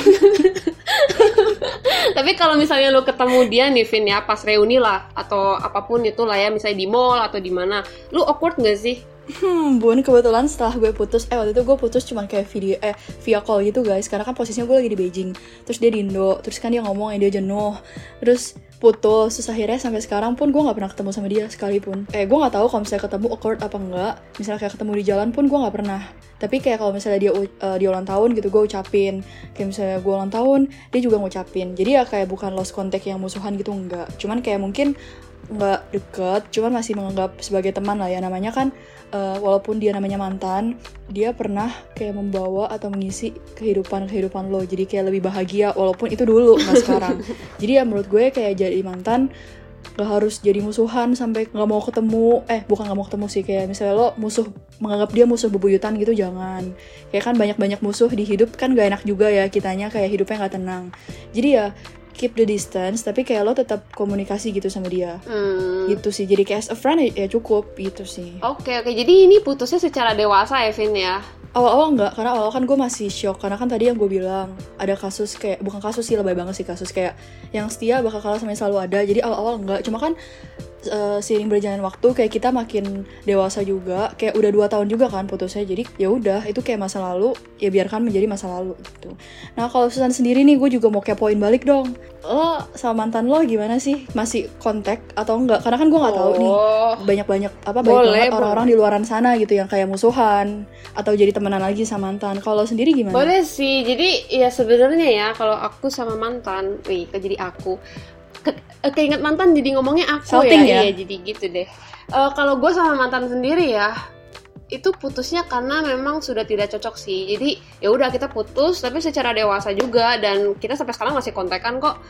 Tapi kalau misalnya lu ketemu dia nih Vin ya pas reuni lah atau apa pun itu lah ya misalnya di mall atau di mana, lu awkward gak sih? Hmm, bun kebetulan setelah gue putus, eh waktu itu gue putus cuman kayak video, eh via call gitu guys, karena kan posisinya gue lagi di Beijing, terus dia di Indo, terus kan dia ngomong yang dia jenuh, terus putus terus akhirnya sampai sekarang pun gue nggak pernah ketemu sama dia sekalipun. Eh gue nggak tahu kalau misalnya ketemu awkward apa enggak. Misalnya kayak ketemu di jalan pun gue nggak pernah tapi kayak kalau misalnya dia uh, dia ulang tahun gitu gue ucapin. Kayak misalnya gue ulang tahun dia juga ngucapin. Jadi ya kayak bukan lost contact yang musuhan gitu enggak. Cuman kayak mungkin nggak deket cuman masih menganggap sebagai teman lah ya. Namanya kan uh, walaupun dia namanya mantan dia pernah kayak membawa atau mengisi kehidupan kehidupan lo. Jadi kayak lebih bahagia walaupun itu dulu nggak sekarang. Jadi ya menurut gue kayak jadi mantan gak harus jadi musuhan sampai nggak mau ketemu. Eh bukan nggak mau ketemu sih kayak misalnya lo musuh menganggap dia musuh bebuyutan gitu jangan. Kayak kan banyak banyak musuh di hidup kan gak enak juga ya kitanya kayak hidupnya nggak tenang. Jadi ya keep the distance tapi kayak lo tetap komunikasi gitu sama dia. Hmm. gitu sih jadi kayak as a friend ya, ya cukup gitu sih. Oke okay, oke. Okay. jadi ini putusnya secara dewasa Evin ya awal-awal enggak karena awal kan gue masih shock. Karena kan tadi yang gue bilang ada kasus kayak bukan kasus sih lebay banget sih kasus kayak yang setia bakal kalah sama yang selalu ada. Jadi awal-awal enggak cuma kan uh, seiring berjalan waktu kayak kita makin dewasa juga kayak udah dua tahun juga kan putusnya jadi ya udah itu kayak masa lalu ya biarkan menjadi masa lalu gitu. Nah kalau Susan sendiri nih gue juga mau kepoin balik dong. Lo sama mantan lo gimana sih? Masih kontak atau enggak? Karena kan gue nggak tahu nih oh. banyak banyak apa banyak banget orang-orang di luaran sana gitu yang kayak musuhan atau jadi temenan lagi sama mantan. Kalau sendiri gimana? Boleh sih jadi ya sebenarnya ya kalau aku sama mantan wih jadi aku ke, keinget mantan jadi ngomongnya aku ya, ya. Iya, jadi gitu deh. Uh, kalau gue sama mantan sendiri ya itu putusnya karena memang sudah tidak cocok sih. Jadi ya udah kita putus tapi secara dewasa juga dan kita sampai sekarang masih kontekan kok.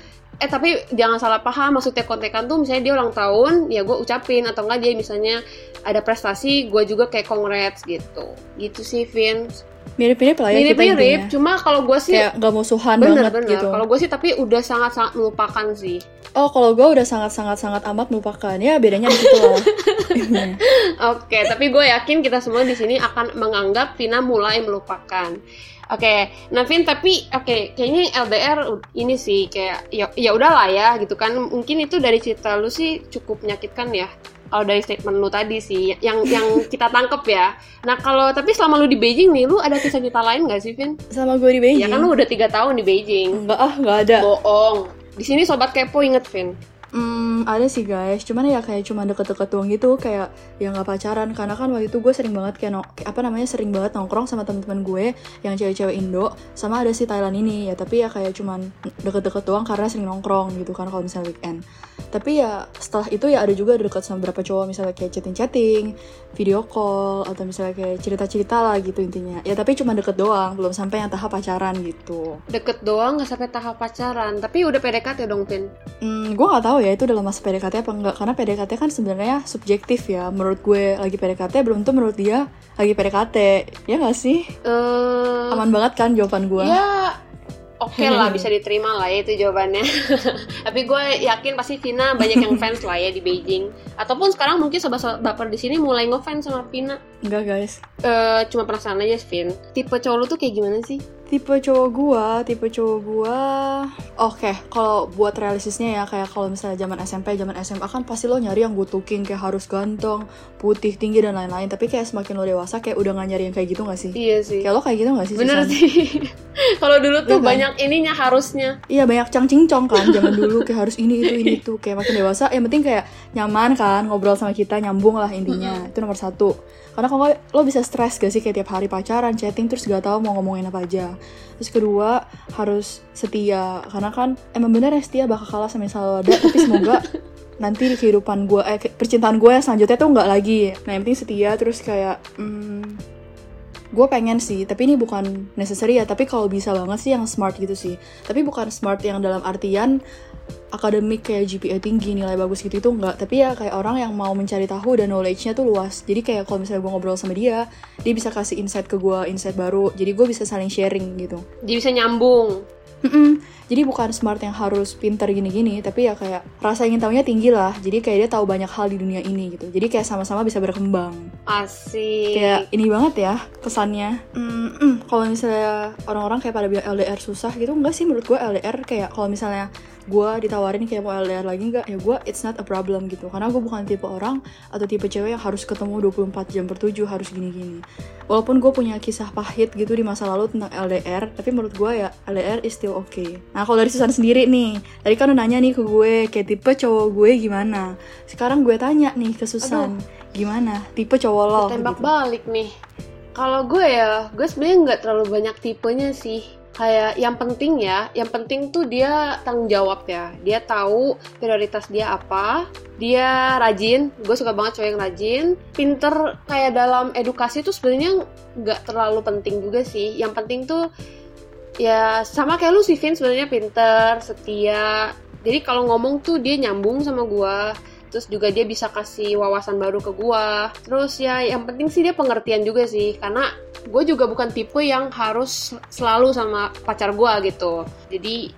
Eh tapi jangan salah paham maksudnya kontekan tuh misalnya dia ulang tahun ya gue ucapin atau enggak dia misalnya ada prestasi gue juga kayak congrats gitu. Gitu sih Vince mirip-mirip lah ya mirip-mirip cuma kalau gue sih kayak gak musuhan bener, banget bener. gitu. Kalau gue sih tapi udah sangat-sangat melupakan sih. Oh kalau gue udah sangat-sangat sangat amat melupakan. Ya bedanya di situ lah. Oke okay, tapi gue yakin kita semua di sini akan menganggap Vina mulai melupakan. Oke, okay. nah Vin tapi oke okay, kayaknya LDR ini sih kayak ya ya udahlah ya gitu kan. Mungkin itu dari cerita lu sih cukup menyakitkan ya kalau dari statement lu tadi sih yang yang kita tangkep ya. Nah kalau tapi selama lu di Beijing nih lu ada kisah cerita lain gak sih Vin? Sama gue di Beijing? Ya kan lu udah tiga tahun di Beijing. Enggak ah nggak ada. Bohong. Di sini sobat kepo inget Vin Hmm, ada sih guys, cuman ya kayak cuma deket-deket doang gitu, kayak ya nggak pacaran. Karena kan waktu itu gue sering banget kayak, no, apa namanya sering banget nongkrong sama teman-teman gue yang cewek-cewek Indo, sama ada si Thailand ini ya. Tapi ya kayak cuman deket-deket doang karena sering nongkrong gitu kan kalau misalnya weekend tapi ya setelah itu ya ada juga dekat sama beberapa cowok misalnya kayak chatting-chatting video call atau misalnya kayak cerita-cerita lah gitu intinya. Ya tapi cuma deket doang belum sampai yang tahap pacaran gitu. Deket doang nggak sampai tahap pacaran. Tapi udah PDKT dong Pin hmm, gue nggak tahu ya itu dalam masa PDKT apa enggak karena PDKT kan sebenarnya subjektif ya. Menurut gue lagi PDKT belum tuh menurut dia lagi PDKT ya nggak sih? Uh, aman banget kan jawaban gue ya oke lah bisa diterima lah ya itu jawabannya. Tapi gue yakin pasti Vina banyak yang fans lah ya di Beijing. Ataupun sekarang mungkin sobat-sobat baper di sini mulai ngefans sama Vina. Enggak guys. Eh cuma penasaran aja Vin. Tipe cowok lu tuh kayak gimana sih? Tipe cowok gua, tipe cowok gua Oke, kalau buat realistisnya ya Kayak kalau misalnya zaman SMP, zaman SMA kan Pasti lo nyari yang looking Kayak harus ganteng, putih, tinggi, dan lain-lain Tapi kayak semakin lo dewasa Kayak udah gak nyari yang kayak gitu gak sih? Iya sih. Kayak lo kayak gitu gak sih? Bener Susan? sih. Kalau dulu tuh kan? banyak ininya harusnya. Iya banyak cang cincong kan zaman dulu kayak harus ini itu ini itu kayak makin dewasa yang penting kayak nyaman kan ngobrol sama kita nyambung lah intinya itu nomor satu karena kalau lo bisa stres gak sih kayak tiap hari pacaran chatting terus gak tahu mau ngomongin apa aja terus kedua harus setia. Karena kan emang bener ya setia bakal kalah sama yang selalu ada tapi semoga nanti di kehidupan gue eh percintaan gue selanjutnya tuh nggak lagi. Nah yang penting setia terus kayak hmm, gue pengen sih tapi ini bukan necessary ya. Tapi kalau bisa banget sih yang smart gitu sih. Tapi bukan smart yang dalam artian akademik kayak GPA tinggi nilai bagus gitu itu enggak. Tapi ya kayak orang yang mau mencari tahu dan knowledge-nya tuh luas. Jadi kayak kalau misalnya gue ngobrol sama dia dia bisa kasih insight ke gue insight baru. Jadi gue bisa saling sharing gitu. Jadi bisa nyambung. Mm-mm. Jadi bukan smart yang harus pinter gini-gini, tapi ya kayak rasa ingin tahunya tinggi lah. Jadi kayak dia tahu banyak hal di dunia ini gitu. Jadi kayak sama-sama bisa berkembang. Asik. Kayak ini banget ya pesannya. Mm-mm. Kalau misalnya orang-orang kayak pada bilang LDR susah gitu, enggak sih menurut gue LDR kayak kalau misalnya gue ditawarin kayak mau LDR lagi enggak, ya gue it's not a problem gitu. Karena gue bukan tipe orang atau tipe cewek yang harus ketemu 24 jam per 7 harus gini-gini. Walaupun gue punya kisah pahit gitu di masa lalu tentang LDR, tapi menurut gue ya LDR is still okay. Nah kalau dari Susan sendiri nih, tadi kan udah nanya nih ke gue, kayak tipe cowok gue gimana? Sekarang gue tanya nih ke Susan, gimana? Tipe cowok lo? tembak gitu. balik nih. Kalau gue ya, gue sebenarnya nggak terlalu banyak tipenya sih. Kayak yang penting ya, yang penting tuh dia tanggung jawab ya. Dia tahu prioritas dia apa. Dia rajin, gue suka banget cowok yang rajin. Pinter kayak dalam edukasi tuh sebenarnya nggak terlalu penting juga sih. Yang penting tuh ya sama kayak lu sih Vin sebenarnya pinter, setia. Jadi kalau ngomong tuh dia nyambung sama gua. Terus juga dia bisa kasih wawasan baru ke gua. Terus ya yang penting sih dia pengertian juga sih karena gue juga bukan tipe yang harus selalu sama pacar gua gitu. Jadi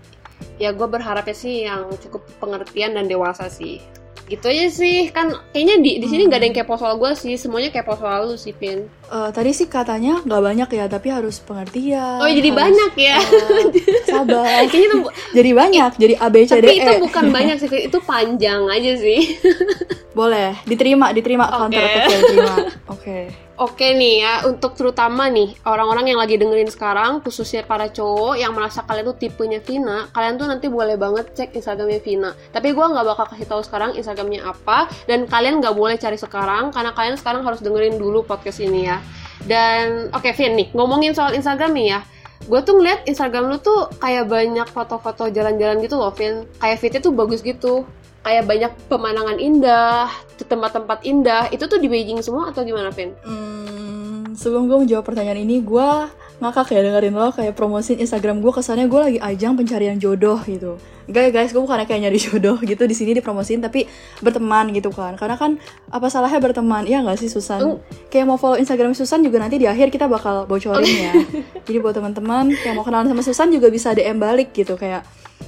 ya gue berharapnya sih yang cukup pengertian dan dewasa sih. Gitu aja sih kan kayaknya di di sini nggak ada yang kepo soal gue sih semuanya kepo soal lu sih Pin. Eh, tadi sih katanya nggak banyak ya, tapi harus pengertian. Oh jadi harus, banyak ya. eh, sabar. Kayaknya itu jadi banyak, jadi A B C D tapi E. itu bukan banyak sih itu panjang aja sih. Boleh, diterima, diterima Oke. counter attack diterima. Oke. Oke nih ya, untuk terutama nih orang-orang yang lagi dengerin sekarang, khususnya para cowok yang merasa kalian tuh tipenya Vina, kalian tuh nanti boleh banget cek Instagramnya Vina. Tapi gue nggak bakal kasih tahu sekarang Instagramnya apa, dan kalian nggak boleh cari sekarang karena kalian sekarang harus dengerin dulu podcast ini ya. Dan oke Vin nih, ngomongin soal Instagram nih ya. Gue tuh ngeliat Instagram lu tuh kayak banyak foto-foto jalan-jalan gitu loh, Vin. Kayak fitnya tuh bagus gitu. Kayak banyak pemandangan indah, tempat-tempat indah. Itu tuh di Beijing semua atau gimana, Vin? Hmm, sebelum gue menjawab pertanyaan ini, gue ngakak ya dengerin lo kayak promosiin Instagram gue kesannya gue lagi ajang pencarian jodoh gitu. Ya guys, gue bukannya kayak nyari jodoh gitu di sini dipromosiin tapi berteman gitu kan. Karena kan apa salahnya berteman? Iya nggak sih Susan? Mm. Kayak mau follow Instagram Susan juga nanti di akhir kita bakal bocorin ya. Jadi buat teman-teman yang mau kenalan sama Susan juga bisa DM balik gitu kayak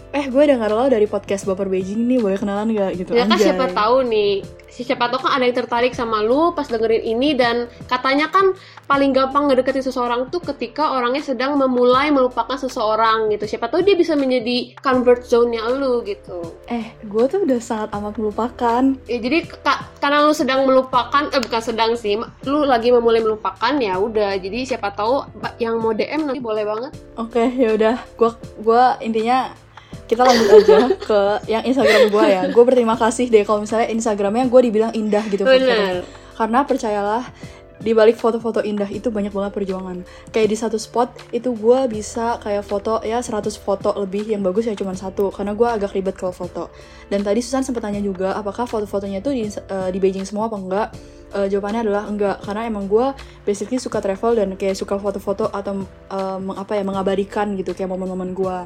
eh gue denger lo dari podcast Baper Beijing nih boleh kenalan gak gitu Ya kan siapa tahu nih, siapa tahu kan ada yang tertarik sama lu pas dengerin ini dan katanya kan paling gampang ngedeketin seseorang tuh ketika orangnya sedang memulai melupakan seseorang gitu. Siapa tahu dia bisa menjadi convert zone-nya lu gitu. Eh, gue tuh udah sangat amat melupakan Ya, jadi ka- karena lu sedang melupakan, eh bukan sedang sih, lu lagi memulai melupakan ya udah. Jadi siapa tahu yang mau DM nanti boleh banget. Oke, ya udah. Gua gua intinya kita lanjut aja ke yang Instagram gua ya. Gue berterima kasih deh kalau misalnya Instagramnya gue dibilang indah gitu. Bener. Karena percayalah di balik foto-foto indah itu banyak banget perjuangan. Kayak di satu spot itu gue bisa kayak foto ya 100 foto lebih yang bagus ya cuma satu karena gue agak ribet kalau foto. Dan tadi Susan sempat tanya juga apakah foto-fotonya itu di, eh, di Beijing semua apa enggak? Eh, jawabannya adalah enggak karena emang gue basically suka travel dan kayak suka foto-foto atau eh, meng- apa ya mengabadikan gitu kayak momen-momen gue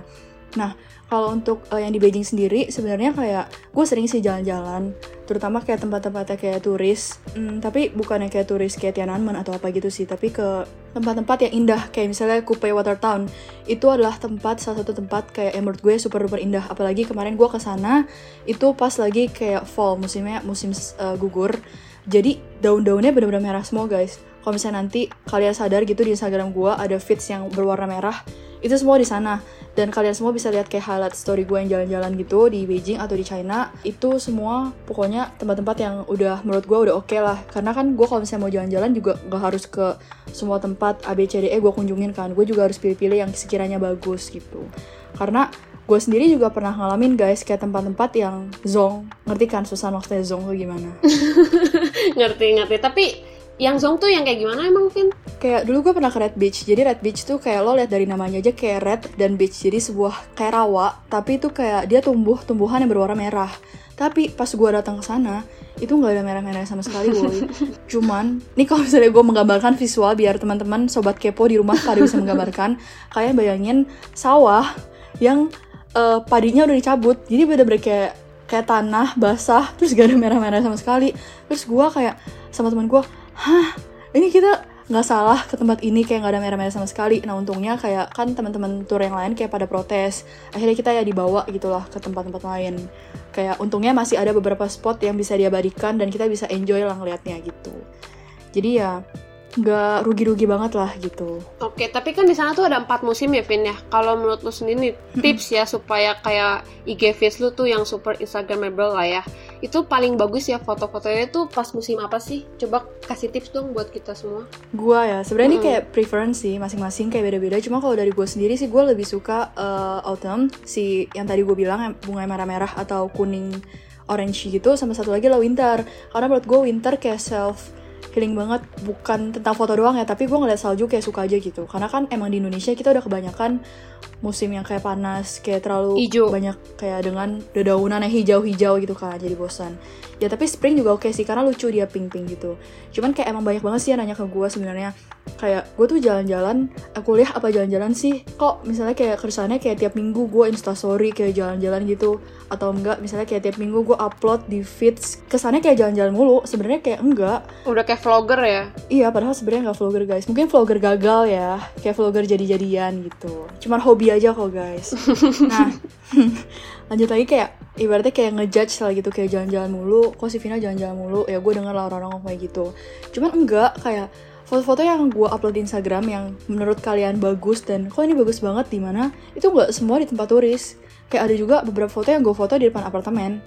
Nah, kalau untuk uh, yang di Beijing sendiri sebenarnya kayak gue sering sih jalan-jalan terutama kayak tempat-tempatnya kayak turis. Hmm, tapi bukan yang kayak turis kayak Tiananmen atau apa gitu sih tapi ke tempat-tempat yang indah. Kayak misalnya Kupe Water Town itu adalah tempat salah satu tempat kayak yang menurut gue super duper indah. Apalagi kemarin gue ke sana itu pas lagi kayak fall musimnya musim uh, gugur. Jadi daun-daunnya benar-benar merah semua guys. Kalau misalnya nanti kalian sadar gitu di Instagram gue ada feeds yang berwarna merah itu semua di sana. Dan kalian semua bisa lihat kayak highlight story gue yang jalan-jalan gitu di Beijing atau di China. Itu semua pokoknya tempat-tempat yang udah menurut gue udah oke okay lah. Karena kan gue kalau misalnya mau jalan-jalan juga gak harus ke semua tempat ABCDE gue kunjungin kan. Gue juga harus pilih-pilih yang sekiranya bagus gitu. Karena gue sendiri juga pernah ngalamin guys kayak tempat-tempat yang zong. Ngerti kan susah maksudnya zong tuh gimana? Ngerti ngerti. Tapi yang Zong tuh yang kayak gimana emang, Vin? Kayak dulu gue pernah ke Red Beach. Jadi Red Beach tuh kayak lo lihat dari namanya aja kayak red dan beach. Jadi sebuah kayak rawa, tapi itu kayak dia tumbuh tumbuhan yang berwarna merah. Tapi pas gue datang ke sana, itu nggak ada merah-merah sama sekali, boy. Cuman, nih kalau misalnya gue menggambarkan visual biar teman-teman sobat kepo di rumah pada bisa menggambarkan, kalian bayangin sawah yang uh, padinya udah dicabut. Jadi bener-bener kayak kayak tanah basah, terus gak ada merah-merah sama sekali. Terus gue kayak sama teman gue, hah? Ini kita nggak salah ke tempat ini kayak nggak ada merah-merah sama sekali. Nah untungnya kayak kan teman-teman tour yang lain kayak pada protes. Akhirnya kita ya dibawa gitulah ke tempat-tempat lain. Kayak untungnya masih ada beberapa spot yang bisa diabadikan dan kita bisa enjoy lah ngeliatnya gitu. Jadi ya nggak rugi-rugi banget lah gitu. Oke, tapi kan di sana tuh ada empat musim ya, Vin ya. Kalau menurut lu sendiri tips ya supaya kayak IG feed lu tuh yang super instagramable lah ya. Itu paling bagus ya foto-fotonya tuh pas musim apa sih? Coba kasih tips dong buat kita semua. Gua ya, sebenarnya hmm. ini kayak preference sih, masing-masing kayak beda-beda. Cuma kalau dari gue sendiri sih gue lebih suka uh, autumn si yang tadi gue bilang bunga merah-merah atau kuning orange gitu sama satu lagi lah winter karena menurut gue winter kayak self healing banget bukan tentang foto doang ya tapi gue ngeliat salju kayak suka aja gitu. Karena kan emang di Indonesia kita udah kebanyakan musim yang kayak panas kayak terlalu Ijo. banyak kayak dengan dedaunan yang hijau-hijau gitu kan jadi bosan. Ya tapi spring juga oke sih karena lucu dia pink-pink gitu. Cuman kayak emang banyak banget sih yang nanya ke gue sebenarnya. Kayak gue tuh jalan-jalan aku kuliah apa jalan-jalan sih? Kok misalnya kayak kersane kayak tiap minggu gue instastory kayak jalan-jalan gitu atau enggak misalnya kayak tiap minggu gue upload di feeds kesannya kayak jalan-jalan mulu sebenarnya kayak enggak. Udah kayak vlogger ya? Iya padahal sebenarnya nggak vlogger guys. Mungkin vlogger gagal ya kayak vlogger jadi-jadian gitu. Cuman hobi aja kok guys. Nah lanjut lagi kayak ibaratnya kayak ngejudge lah gitu kayak jalan-jalan mulu. Kok si Vina jalan-jalan mulu? Ya gue denger lah orang-orang kayak gitu. Cuman enggak kayak foto-foto yang gue upload di Instagram yang menurut kalian bagus dan kok ini bagus banget di mana itu nggak semua di tempat turis. Kayak ada juga beberapa foto yang gue foto di depan apartemen.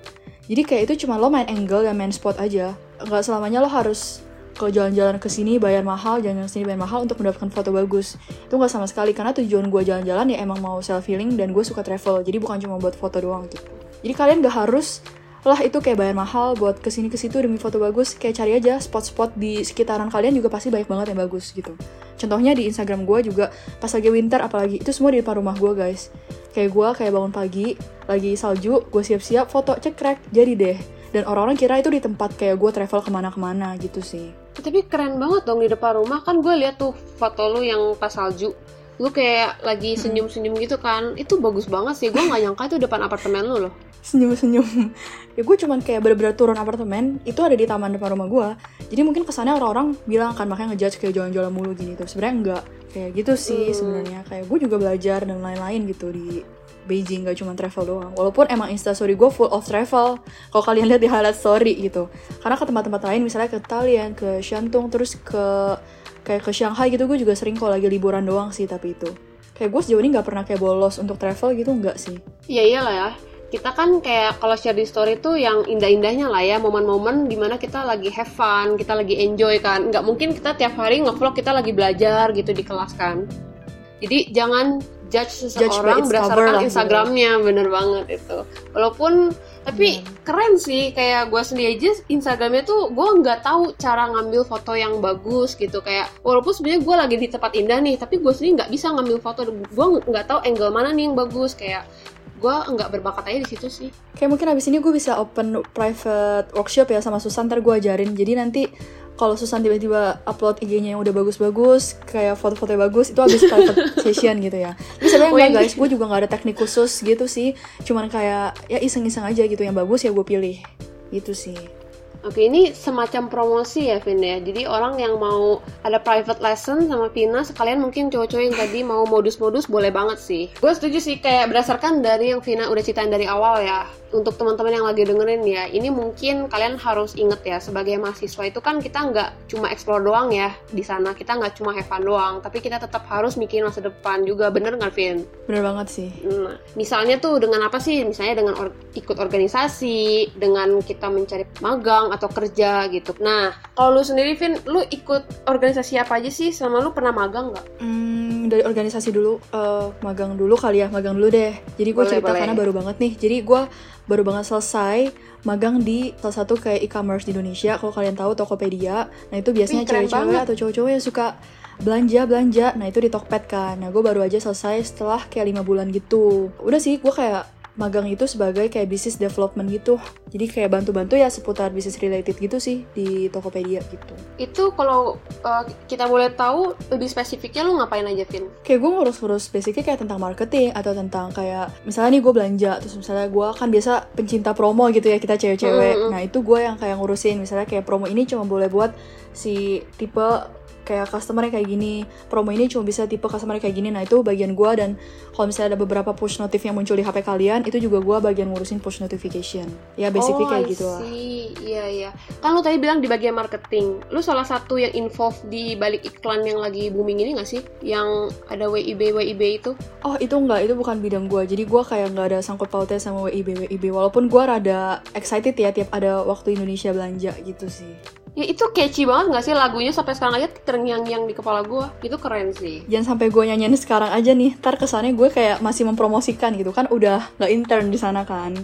Jadi kayak itu cuma lo main angle dan main spot aja. Nggak selamanya lo harus kalau jalan-jalan ke sini bayar mahal, jalan-jalan sini bayar mahal untuk mendapatkan foto bagus. Itu nggak sama sekali karena tujuan gue jalan-jalan ya emang mau self healing dan gue suka travel. Jadi bukan cuma buat foto doang gitu. Jadi kalian gak harus lah itu kayak bayar mahal buat ke sini ke situ demi foto bagus kayak cari aja spot-spot di sekitaran kalian juga pasti banyak banget yang bagus gitu contohnya di Instagram gue juga pas lagi winter apalagi itu semua di depan rumah gue guys kayak gue kayak bangun pagi lagi salju gue siap-siap foto cekrek jadi deh dan orang-orang kira itu di tempat kayak gue travel ke mana-kemana gitu sih tapi keren banget dong di depan rumah. Kan gue lihat tuh foto lu yang pas salju. Lu kayak lagi senyum-senyum gitu kan. Itu bagus banget sih. Gue nggak nyangka itu depan apartemen lu loh. Senyum-senyum. Ya gue cuman kayak bener-bener turun apartemen. Itu ada di taman depan rumah gue. Jadi mungkin kesannya orang-orang bilang kan makanya ngejudge kayak jalan-jalan mulu gini tuh sebenarnya enggak kayak gitu sih hmm. sebenarnya. Kayak gue juga belajar dan lain-lain gitu di Beijing gak cuma travel doang. Walaupun emang instastory gue full of travel. Kalau kalian lihat di highlight story gitu. Karena ke tempat-tempat lain misalnya ke Thailand ke Shantung terus ke kayak ke Shanghai gitu gue juga sering kalau lagi liburan doang sih tapi itu. Kayak gue sejauh ini nggak pernah kayak bolos untuk travel gitu nggak sih. Iya iyalah ya. Kita kan kayak kalau share di story tuh yang indah-indahnya lah ya momen-momen di mana kita lagi have fun kita lagi enjoy kan. Nggak mungkin kita tiap hari ngevlog kita lagi belajar gitu di kelas kan. Jadi jangan judge seseorang judge berdasarkan Instagramnya bener banget itu. Walaupun tapi hmm. keren sih kayak gue sendiri aja Instagramnya tuh gue nggak tahu cara ngambil foto yang bagus gitu. Kayak walaupun sebenarnya gue lagi di tempat indah nih tapi gue sendiri nggak bisa ngambil foto. Gue nggak tahu angle mana nih yang bagus. Kayak gue nggak berbakat aja di situ sih. Kayak mungkin abis ini gue bisa open private workshop ya sama Susan ntar gue ajarin. Jadi nanti kalau Susan tiba-tiba upload IG-nya yang udah bagus-bagus kayak foto-fotonya bagus itu habis private session gitu ya. Tapi sebenarnya enggak guys. Gue juga nggak ada teknik khusus gitu sih. Cuman kayak ya iseng-iseng aja gitu. Yang bagus ya gue pilih. Gitu sih Oke, ini semacam promosi ya, Vin ya. Jadi orang yang mau ada private lesson sama Vina, sekalian mungkin cowok-cowok yang tadi mau modus-modus boleh banget sih. Gue setuju sih, kayak berdasarkan dari yang Vina udah ceritain dari awal ya. Untuk teman-teman yang lagi dengerin ya, ini mungkin kalian harus inget ya, sebagai mahasiswa itu kan kita nggak cuma explore doang ya di sana. Kita nggak cuma have fun doang, tapi kita tetap harus mikirin masa depan juga. Bener nggak, Vin? bener banget sih Nah, misalnya tuh dengan apa sih? Misalnya dengan or- ikut organisasi, dengan kita mencari magang atau kerja gitu. Nah, kalau lu sendiri, Vin, lu ikut organisasi apa aja sih? Sama lu pernah magang nggak? Hmm, dari organisasi dulu, eh, magang dulu kali ya, magang dulu deh. Jadi gue cerita boleh. karena baru banget nih. Jadi gue baru banget selesai magang di salah satu kayak e-commerce di Indonesia. Kalau kalian tahu Tokopedia, nah itu biasanya cewek-cewek atau cowok-cowok yang suka belanja belanja. Nah itu di Tokped kan. Nah gue baru aja selesai setelah kayak lima bulan gitu. Udah sih gue kayak magang itu sebagai kayak business development gitu. Jadi kayak bantu-bantu ya seputar business related gitu sih di Tokopedia gitu. Itu kalau uh, kita boleh tahu lebih spesifiknya lu ngapain aja, Vin? kayak gue ngurus-ngurus basicnya kayak tentang marketing atau tentang kayak misalnya nih gue belanja terus misalnya gue kan biasa pencinta promo gitu ya kita cewek-cewek Mm-mm. nah itu gue yang kayak ngurusin misalnya kayak promo ini cuma boleh buat si tipe kayak customer kayak gini promo ini cuma bisa tipe customer kayak gini nah itu bagian gue dan kalau misalnya ada beberapa push notif yang muncul di HP kalian itu juga gue bagian ngurusin push notification ya basically oh, kayak I gitu lah. Iya, iya. Kan lu tadi bilang di bagian marketing. Lu salah satu yang involved di balik iklan yang lagi booming ini nggak sih? Yang ada WIB WIB itu? Oh itu enggak, itu bukan bidang gue Jadi gue kayak nggak ada sangkut pautnya sama WIB WIB Walaupun gue rada excited ya tiap ada waktu Indonesia belanja gitu sih Ya itu catchy banget nggak sih lagunya? Sampai sekarang aja terngiang-ngiang di kepala gua. Itu keren sih. Jangan sampai gue nyanyiin sekarang aja nih. Ntar kesannya gue kayak masih mempromosikan gitu kan. Udah nggak intern di sana kan.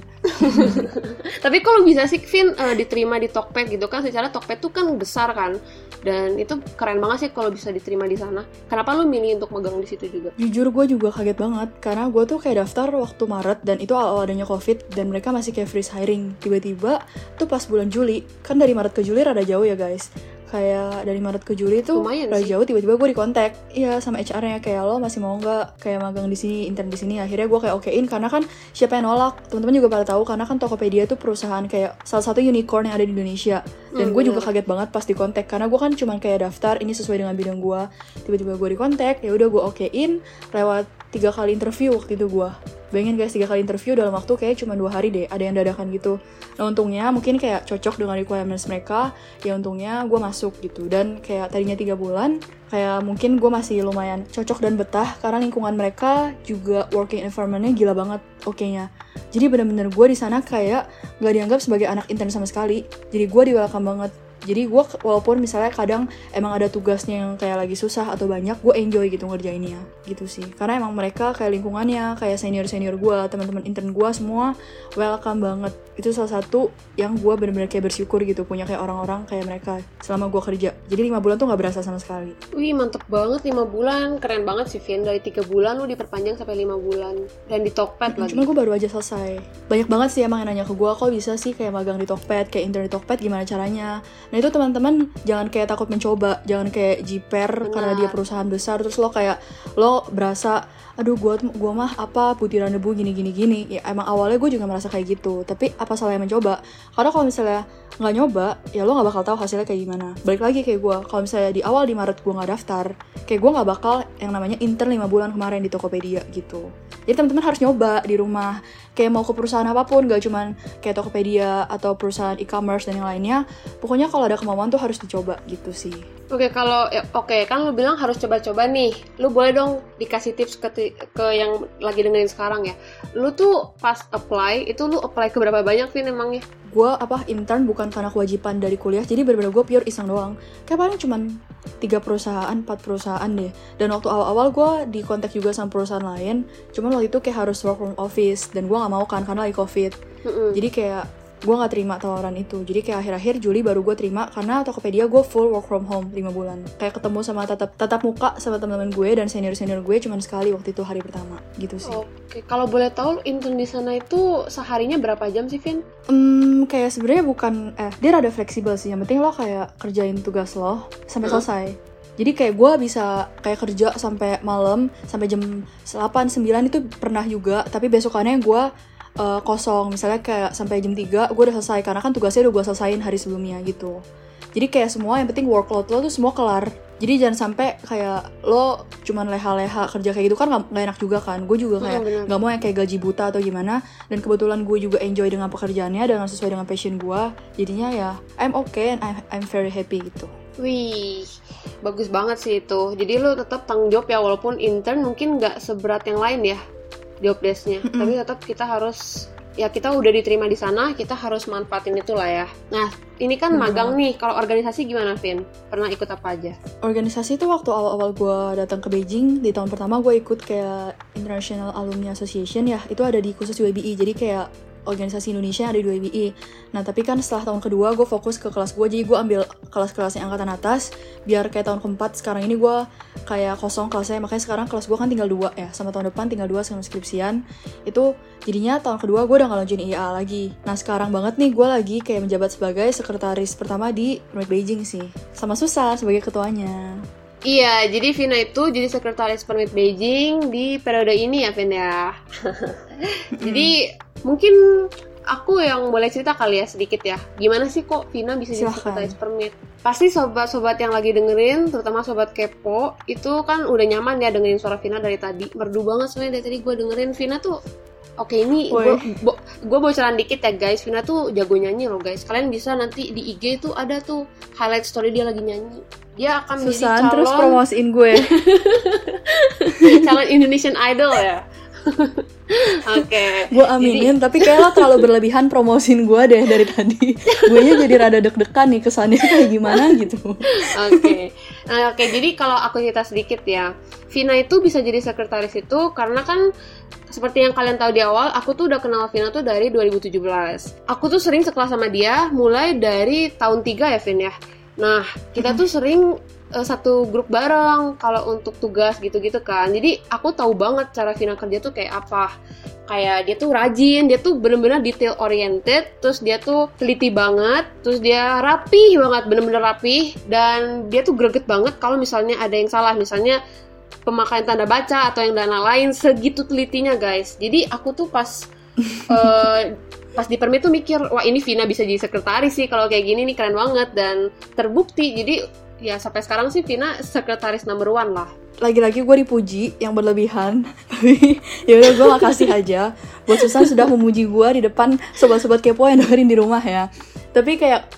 Tapi kalau bisa sih Vin eh, diterima di Tokped gitu kan? Secara Tokped tuh kan besar kan dan itu keren banget sih kalau bisa diterima di sana. Kenapa lu milih untuk magang di situ juga? Jujur gue juga kaget banget Karena gue tuh kayak daftar waktu Maret Dan itu awal adanya covid Dan mereka masih kayak freeze hiring Tiba-tiba tuh pas bulan Juli Kan dari Maret ke Juli rada jauh ya guys kayak dari Maret ke Juli tuh Lumayan sih. jauh tiba-tiba gue di kontak iya sama HR-nya kayak lo masih mau nggak kayak magang di sini intern di sini? Akhirnya gue kayak okein karena kan siapa yang nolak? Teman-teman juga pada tahu karena kan Tokopedia tuh perusahaan kayak salah satu unicorn yang ada di Indonesia. Dan Hmm, gue juga kaget banget pas di kontak karena gue kan cuman kayak daftar ini sesuai dengan bidang gue tiba-tiba gue di kontak ya udah gue okein lewat tiga kali interview waktu itu gue bayangin guys tiga kali interview dalam waktu kayak cuma dua hari deh ada yang dadakan gitu. Nah untungnya mungkin kayak cocok dengan requirements mereka ya untungnya gue masuk gitu. Dan kayak tadinya tiga bulan kayak mungkin gue masih lumayan cocok dan betah karena lingkungan mereka juga working environmentnya gila banget oke-nya. Jadi bener-bener gue di sana kayak gak dianggap sebagai anak intern sama sekali. Jadi gue di welcome banget jadi gue walaupun misalnya kadang emang ada tugasnya yang kayak lagi susah atau banyak gue enjoy gitu ngerjainnya gitu sih. Karena emang mereka kayak lingkungannya kayak senior senior gue teman-teman intern gue semua welcome banget. Itu salah satu yang gue bener-bener kayak bersyukur gitu punya kayak orang-orang kayak mereka selama gue kerja. Jadi lima bulan tuh nggak berasa sama sekali. Wih mantep banget 5 bulan, keren banget sih Vin. Dari 3 bulan lu diperpanjang sampai 5 bulan. Dan di Tokped lagi. Cuman gue baru aja selesai. Banyak banget sih emang yang nanya ke gue, kok bisa sih kayak magang di Tokped, kayak intern di Tokped, gimana caranya? Nah itu teman-teman jangan kayak takut mencoba, jangan kayak jiper karena dia perusahaan besar, terus lo kayak lo berasa, aduh gue gua mah apa butiran debu gini gini gini. Ya emang awalnya gue juga merasa kayak gitu, tapi apa salahnya mencoba? Karena kalau misalnya nggak nyoba, ya lo nggak bakal tahu hasilnya kayak gimana. Balik lagi kayak gue, kalau misalnya di awal di Maret gue nggak daftar, kayak gue nggak bakal yang namanya intern 5 bulan kemarin di Tokopedia gitu. Jadi teman-teman harus nyoba di rumah. Kayak mau ke perusahaan apa pun, gak cuman kayak Tokopedia atau perusahaan e-commerce dan yang lainnya. Pokoknya kalau ada kemauan tuh harus dicoba gitu sih. Oke kalau ya, oke kan lu bilang harus coba-coba nih. Lu boleh dong dikasih tips ke ke yang lagi dengerin sekarang ya. Lu tuh pas apply itu lu apply ke berapa banyak Vin emangnya? Gue apa intern bukan karena kewajiban dari kuliah, jadi bener-bener gue pure iseng doang. Kayak paling cuman tiga perusahaan, empat perusahaan deh. Dan waktu awal-awal gue di kontak juga sama perusahaan lain, cuman waktu itu kayak harus work from office dan gue nggak mau kan karena lagi covid. Mm-mm. Jadi kayak gue nggak terima tawaran itu jadi kayak akhir-akhir Juli baru gue terima karena Tokopedia gue full work from home 5 bulan kayak ketemu sama tatap tatap muka sama teman-teman gue dan senior senior gue cuman sekali waktu itu hari pertama gitu sih Oke, kalau boleh tahu intern di sana itu seharinya berapa jam sih, Vin? Hmm, kayak sebenarnya bukan eh dia rada fleksibel sih. Yang penting lo kayak kerjain tugas lo sampai Hmm. selesai. Jadi kayak gue bisa kayak kerja sampai malam sampai jam 8 9 itu pernah juga, tapi besokannya gue eh, kosong. Misalnya kayak sampai jam 3 gue udah selesai karena kan tugasnya udah gue selesaiin hari sebelumnya gitu. Jadi kayak semua yang penting workload lo tuh semua kelar. Jadi jangan sampai kayak lo cuman leha-leha kerja kayak gitu kan nggak nggak enak juga kan. Gue juga kayak Hmm, bener. nggak mau yang kayak gaji buta atau gimana dan kebetulan gue juga enjoy dengan pekerjaannya dengan sesuai dengan passion gue jadinya ya I'm okay and I'm, I'm very happy gitu Wih, bagus banget sih itu. Jadi lu tetap tanggung jawab ya, walaupun intern mungkin nggak seberat yang lain ya job desk-nya. Mm-mm. Tapi tetap kita harus ya kita udah diterima di sana, kita harus manfaatin itu lah ya. Nah, ini kan magang nih. Kalau organisasi gimana, Vin? Pernah ikut apa aja? organisasi itu waktu awal-awal gue datang ke Beijing di tahun pertama gue ikut kayak International Alumni Association ya itu ada di khusus UABI jadi kayak organisasi Indonesia yang ada di UABI nah tapi kan setelah tahun kedua gue fokus ke kelas gue jadi gue ambil kelas-kelasnya angkatan atas biar kayak tahun keempat sekarang ini gue kayak kosong kelasnya makanya sekarang kelas gue kan tinggal dua ya. Sama tahun depan tinggal dua sama skripsian. Itu jadinya tahun kedua gue udah nggak lanjutin IA lagi. Nah sekarang banget nih gue lagi kayak menjabat sebagai sekretaris pertama di Permit Beijing sih. Sama Susan sebagai ketuanya. Iya, jadi Vina itu jadi sekretaris permit Beijing di periode ini ya, Vin ya. jadi mungkin aku yang boleh cerita kali ya sedikit ya. Gimana sih kok Vina bisa jadi sekretaris permit? Pasti sobat-sobat yang lagi dengerin, terutama sobat kepo, itu kan udah nyaman ya dengerin suara Vina dari tadi. Merdu banget soalnya dari tadi gue dengerin Vina tuh Oke ini gue bocoran dikit ya guys Vina tuh jago nyanyi loh guys Kalian bisa nanti di IG tuh ada tuh highlight story dia lagi nyanyi Dia akan Susan calon terus promosiin gue calon Indonesian Idol ya. Oke. gue aminin tapi kayak lo terlalu berlebihan promosiin gue deh dari tadi gue nya jadi rada deg-degan nih kesannya kayak gimana gitu Oke. Nah, oke. Jadi kalau aku cerita sedikit ya. Vina itu bisa jadi sekretaris itu karena kan seperti yang kalian tahu di awal, aku tuh udah kenal Vina tuh dari 2017. Aku tuh sering sekelas sama dia mulai dari tahun 3 ya, Vin ya. Nah, kita tuh sering eh, satu grup bareng kalau untuk tugas gitu-gitu kan. Jadi aku tahu banget cara Vina kerja tuh kayak apa. Kayak dia tuh rajin, dia tuh bener-bener detail oriented, terus dia tuh teliti banget, terus dia rapih banget, bener-bener rapih, dan dia tuh greget banget kalau misalnya ada yang salah, misalnya pemakaian tanda baca atau yang dana lain segitu telitinya guys. Jadi aku tuh pas eh, pas di permit tuh mikir wah ini Vina bisa jadi sekretaris sih kalau kayak gini nih keren banget dan terbukti. Jadi ya sampai sekarang sih Vina sekretaris number one lah. lagi-lagi gue dipuji yang berlebihan. Tapi ya udah gue makasih aja. Buat Susan sudah memuji gue di depan sobat-sobat kepo yang dengerin di rumah ya. Tapi kayak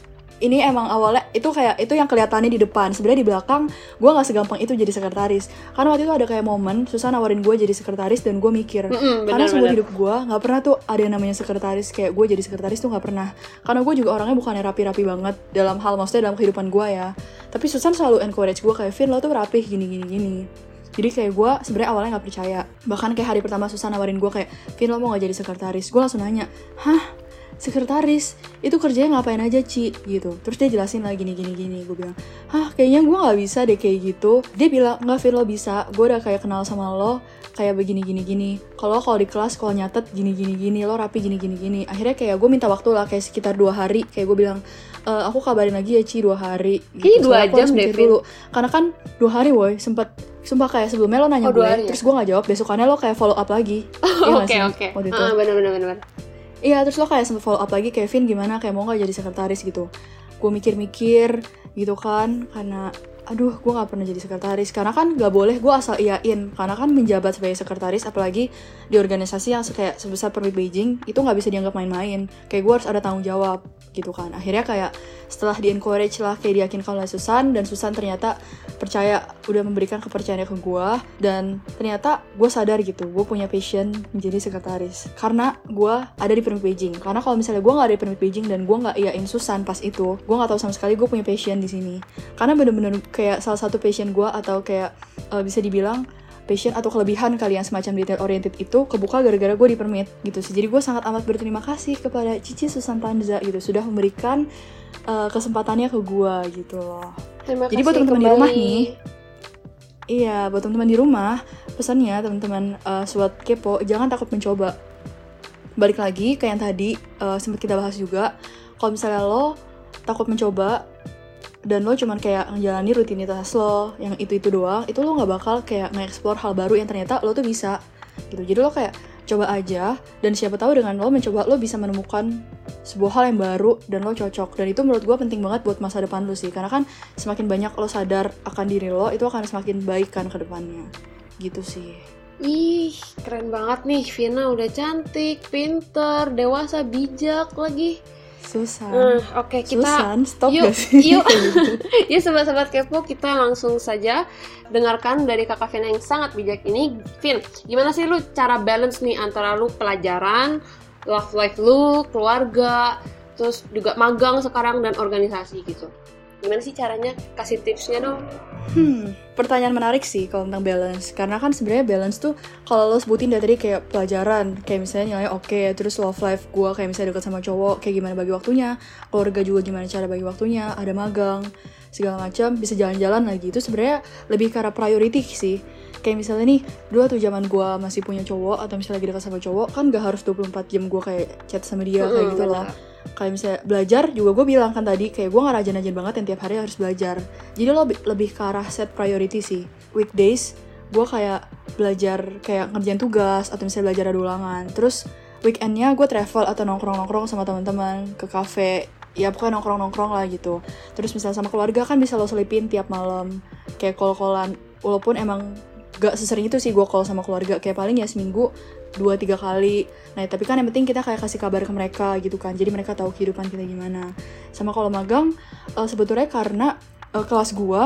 ini emang awalnya itu kayak itu yang kelihatannya di depan. Sebenarnya di belakang gue nggak segampang itu jadi sekretaris. Karena waktu itu ada kayak momen Susan nawarin gue jadi sekretaris dan gue mikir Mm-mm, karena seumur hidup gue nggak pernah tuh ada yang namanya sekretaris. Kayak gue jadi sekretaris tuh nggak pernah. Karena gue juga orangnya bukannya rapi-rapi banget dalam hal maksudnya dalam kehidupan gue ya. Tapi Susan selalu encourage gue kayak Vin lo tuh rapih gini gini gini. Jadi kayak gue sebenarnya awalnya nggak percaya. Bahkan kayak hari pertama Susan nawarin gue kayak Vin lo mau gak jadi sekretaris? Gue langsung nanya hah sekretaris itu kerjanya ngapain aja Ci? Gitu. Terus dia jelasin lagi gini gini gini. Gue bilang hah kayaknya gue nggak bisa deh kayak gitu. Dia bilang nggak Vin lo bisa. Gue udah kayak kenal sama lo kayak begini gini gini. Kalau kalau di kelas kalau nyatet gini gini gini. Lo rapi gini gini gini. Akhirnya kayak gue minta waktu lah kayak sekitar dua hari. Kayak gue bilang "E, aku kabarin lagi ya Ci dua hari. Ih, dua Soalnya aku jam deh, dulu karena kan dua hari woi sempet sumpah kayak sebelumnya lo Oh, nanya dua gue hari ya? terus gue nggak jawab. Besokannya lo kayak follow up lagi. Iya nggak Oke sih? oke. waktu Iya terus lo kayak sempet follow up lagi Kevin gimana? Kayak mau gak jadi sekretaris gitu? Gue mikir-mikir gitu kan Karena aduh gue gak pernah jadi sekretaris. Karena kan gak boleh gue asal iyain Karena kan menjabat sebagai sekretaris Apalagi di organisasi yang kayak sebesar Permit Beijing Itu gak bisa dianggap main-main. Kayak gue harus ada tanggung jawab gitu kan. Akhirnya kayak setelah di encourage lah Kayak diyakinkan oleh Susan Dan Susan ternyata percaya udah memberikan kepercayaannya ke gue Dan ternyata gue sadar gitu Gue punya passion menjadi sekretaris. Karena gue ada di Permit Beijing. Karena kalau misalnya gue gak ada di Permit Beijing Dan gue gak iyain Susan pas itu Gue gak tahu sama sekali gue punya passion di sini. Karena bener-bener kayak salah satu passion gue Atau kayak eh, bisa dibilang passion atau kelebihan kalian semacam detail oriented itu kebuka gara-gara gue di permit gitu sih. Jadi gue sangat amat berterima kasih kepada Cici Susantanza gitu. Sudah memberikan uh, kesempatannya ke gue gitu loh. Terima jadi buat teman-teman di rumah nih iya buat teman-teman di rumah pesannya teman-teman uh, sobat kepo jangan takut mencoba. Balik lagi ke yang tadi uh, sempat kita bahas juga. Kalau misalnya lo takut mencoba dan lo cuman kayak ngejalani rutinitas lo yang itu itu doang itu lo nggak bakal kayak nge-explore hal baru yang ternyata lo tuh bisa gitu jadi lo kayak coba aja dan siapa tahu dengan lo mencoba lo bisa menemukan sebuah hal yang baru dan lo cocok dan itu menurut gue penting banget buat masa depan lo sih karena kan semakin banyak lo sadar akan diri lo itu akan semakin baik kan ke depannya gitu sih Ih, keren banget nih. Vina udah cantik, pinter, dewasa, bijak lagi. Susan Nah, oke kita Susan stop yuk, gak sih yuk. Gitu. ya sobat-sobat kepo kita langsung saja dengarkan dari kakak Vina yang sangat bijak ini. Vin, gimana sih lu cara balance nih antara lu pelajaran, love life lu, keluarga, terus juga magang sekarang dan organisasi gitu. Gimana sih caranya? Kasih tipsnya dong. Hmm, pertanyaan menarik sih kalau tentang balance. Karena kan sebenarnya balance tuh kalau lo sebutin dari tadi kayak pelajaran, kayak misalnya nilai oke, terus love life gue kayak misalnya deket sama cowok, kayak gimana bagi waktunya, keluarga juga gimana cara bagi waktunya, ada magang, segala macam, bisa jalan-jalan lagi. Itu sebenarnya lebih arah priority sih. Kayak misalnya nih, dua tuh zaman gue masih punya cowok atau misalnya lagi deket sama cowok, kan gak harus 24 jam gue kayak chat sama dia, kayak gitu lah kayak misalnya belajar juga gue bilang kan tadi kayak gue nggak rajin-rajin banget yang tiap hari harus belajar. Jadi lo lebih, lebih ke arah set priority sih. Weekdays gue kayak belajar kayak ngerjain tugas atau misalnya belajar ada ulangan. Terus weekendnya gue travel atau nongkrong-nongkrong sama teman-teman ke cafe. Ya pokoknya nongkrong-nongkrong lah gitu. Terus misalnya sama keluarga kan bisa lo selipin tiap malam. Kayak call-callan walaupun emang gak sesering itu sih gue call sama keluarga. Kayak paling ya seminggu dua tiga kali. Nah tapi kan yang penting kita kayak kasih kabar ke mereka gitu kan. Jadi mereka tahu kehidupan kita gimana. Sama kalau magang eh, sebetulnya karena eh, kelas gue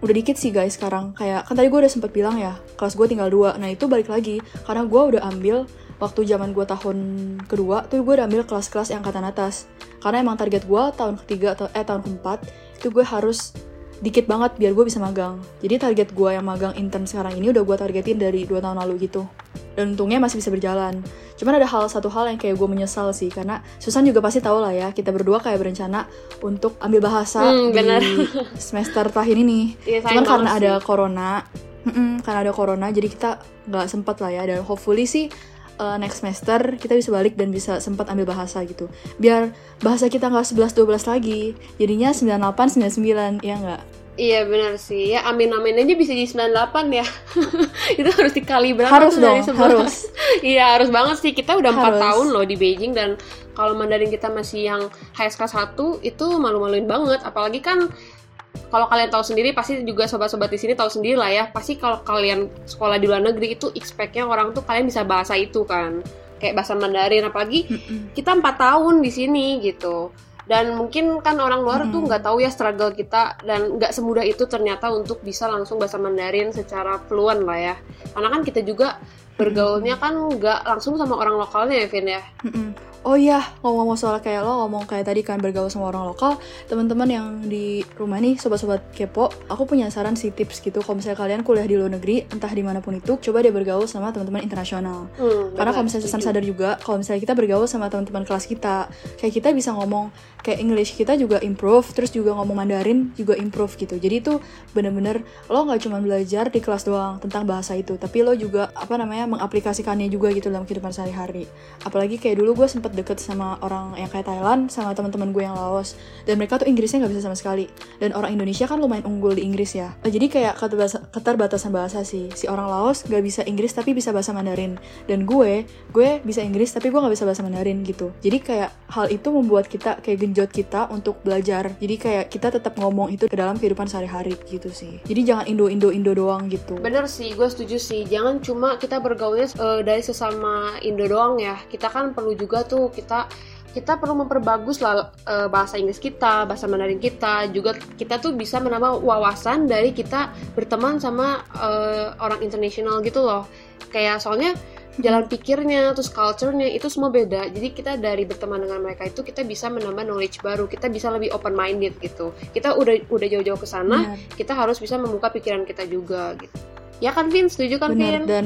udah dikit sih guys sekarang. Kayak kan tadi gue udah sempet bilang ya kelas gue tinggal dua. Nah itu balik lagi. Karena gue udah ambil waktu zaman gue tahun kedua tuh gue udah ambil kelas-kelas yang angkatan atas. Karena emang target gue tahun ketiga atau eh tahun keempat itu gue harus dikit banget biar gue bisa magang. Jadi target gue yang magang intern sekarang ini udah gue targetin dari dua tahun lalu gitu. Dan untungnya masih bisa berjalan. Cuman ada hal satu hal yang kayak gue menyesal sih karena Susan juga pasti tahu lah ya kita berdua kayak berencana untuk ambil bahasa Hmm, di benar. semester tahun ini. Sayang cuman karena banget ada sih. corona mm-mm, karena ada corona jadi kita nggak sempat lah ya. Dan hopefully sih uh, next semester kita bisa balik dan bisa sempat ambil bahasa gitu. Biar bahasa kita nggak 11 12 lagi. Jadinya 98 99 ya nggak? Iya benar sih. Ya amin amin aja bisa di 98 ya. Itu harus dikali berapa harus tuh dari dong 11? harus. Iya harus banget sih. Kita udah empat Harus. tahun loh di Beijing dan kalau Mandarin kita masih yang HSK 1 itu malu-maluin banget. Apalagi kan kalau kalian tahu sendiri pasti juga sobat-sobat di sini tahu sendiri lah ya. Pasti kalau kalian sekolah di luar negeri itu expect-nya orang tuh kalian bisa bahasa itu kan. Kayak bahasa Mandarin apalagi kita empat tahun di sini gitu. Dan mungkin kan orang luar tuh Mm-mm. nggak tahu ya struggle kita dan nggak semudah itu ternyata untuk bisa langsung bahasa Mandarin secara fluent lah ya. Karena kan kita juga bergaulnya kan nggak langsung sama orang lokalnya ya Vin ya Mm-mm. Oh iya, ngomong-ngomong soal kayak lo ngomong kayak tadi kan bergaul sama orang lokal, teman-teman yang di rumah nih, sobat-sobat kepo, aku punya saran sih tips gitu. Kalau misalnya kalian kuliah di luar negeri, entah di mana pun itu, coba deh bergaul sama teman-teman internasional. Hmm, Karena kalau misalnya setuju. sadar juga, kalau misalnya kita bergaul sama teman-teman kelas kita, kayak kita bisa ngomong kayak English kita juga improve, terus juga ngomong Mandarin juga improve gitu. Jadi itu bener-bener lo nggak cuma belajar di kelas doang tentang bahasa itu, tapi lo juga apa namanya mengaplikasikannya juga gitu dalam kehidupan sehari-hari. Apalagi kayak dulu gue sempet deket sama orang yang kayak Thailand, sama teman-teman gue yang Laos, dan mereka tuh Inggrisnya nggak bisa sama sekali. Dan orang Indonesia kan lumayan unggul di Inggris ya. Eh, Jadi kayak keterbatasan bahasa sih. Si orang Laos nggak bisa Inggris tapi bisa bahasa Mandarin. Dan gue, gue bisa Inggris tapi gue nggak bisa bahasa Mandarin gitu. Jadi kayak hal itu membuat kita kayak genjot kita untuk belajar. Jadi kayak kita tetap ngomong itu ke dalam kehidupan sehari-hari gitu sih. Jadi jangan Indo-Indo-Indo doang gitu. Bener sih, gue setuju sih. Jangan cuma kita bergaulnya eh, dari sesama Indo doang ya. Kita kan perlu juga tuh kita kita perlu memperbagus lah eh, bahasa Inggris kita, bahasa Mandarin kita. Juga kita tuh bisa menambah wawasan dari kita berteman sama eh, orang internasional gitu loh. Kayak soalnya jalan pikirnya, terus culture-nya itu semua beda. Jadi kita dari berteman dengan mereka itu kita bisa menambah knowledge baru. Kita bisa lebih open minded gitu. Kita udah udah jauh-jauh ke sana, Benar. kita harus bisa membuka pikiran kita juga gitu. Ya kan Vin, setuju kan Bener Vin? dan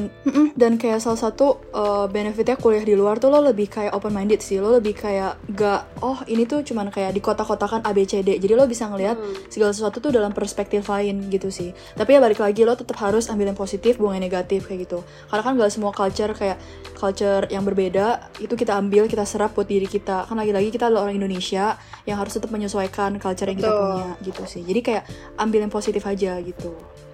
dan kayak salah satu uh, benefitnya kuliah di luar tuh lo lebih kayak open minded sih. Lo lebih kayak gak oh ini tuh cuman kayak di kotak-kotakan A B C D. Jadi lo bisa ngelihat Hmm. segala sesuatu tuh dalam perspektif lain gitu sih. Tapi ya balik lagi lo tetap harus ambil yang positif buang yang negatif kayak gitu. Karena kan gak semua culture kayak culture yang berbeda itu kita ambil kita serap buat diri kita. Kan lagi-lagi kita adalah orang Indonesia yang harus tetap menyesuaikan culture yang kita Betul. punya gitu sih. Jadi kayak ambil yang positif aja gitu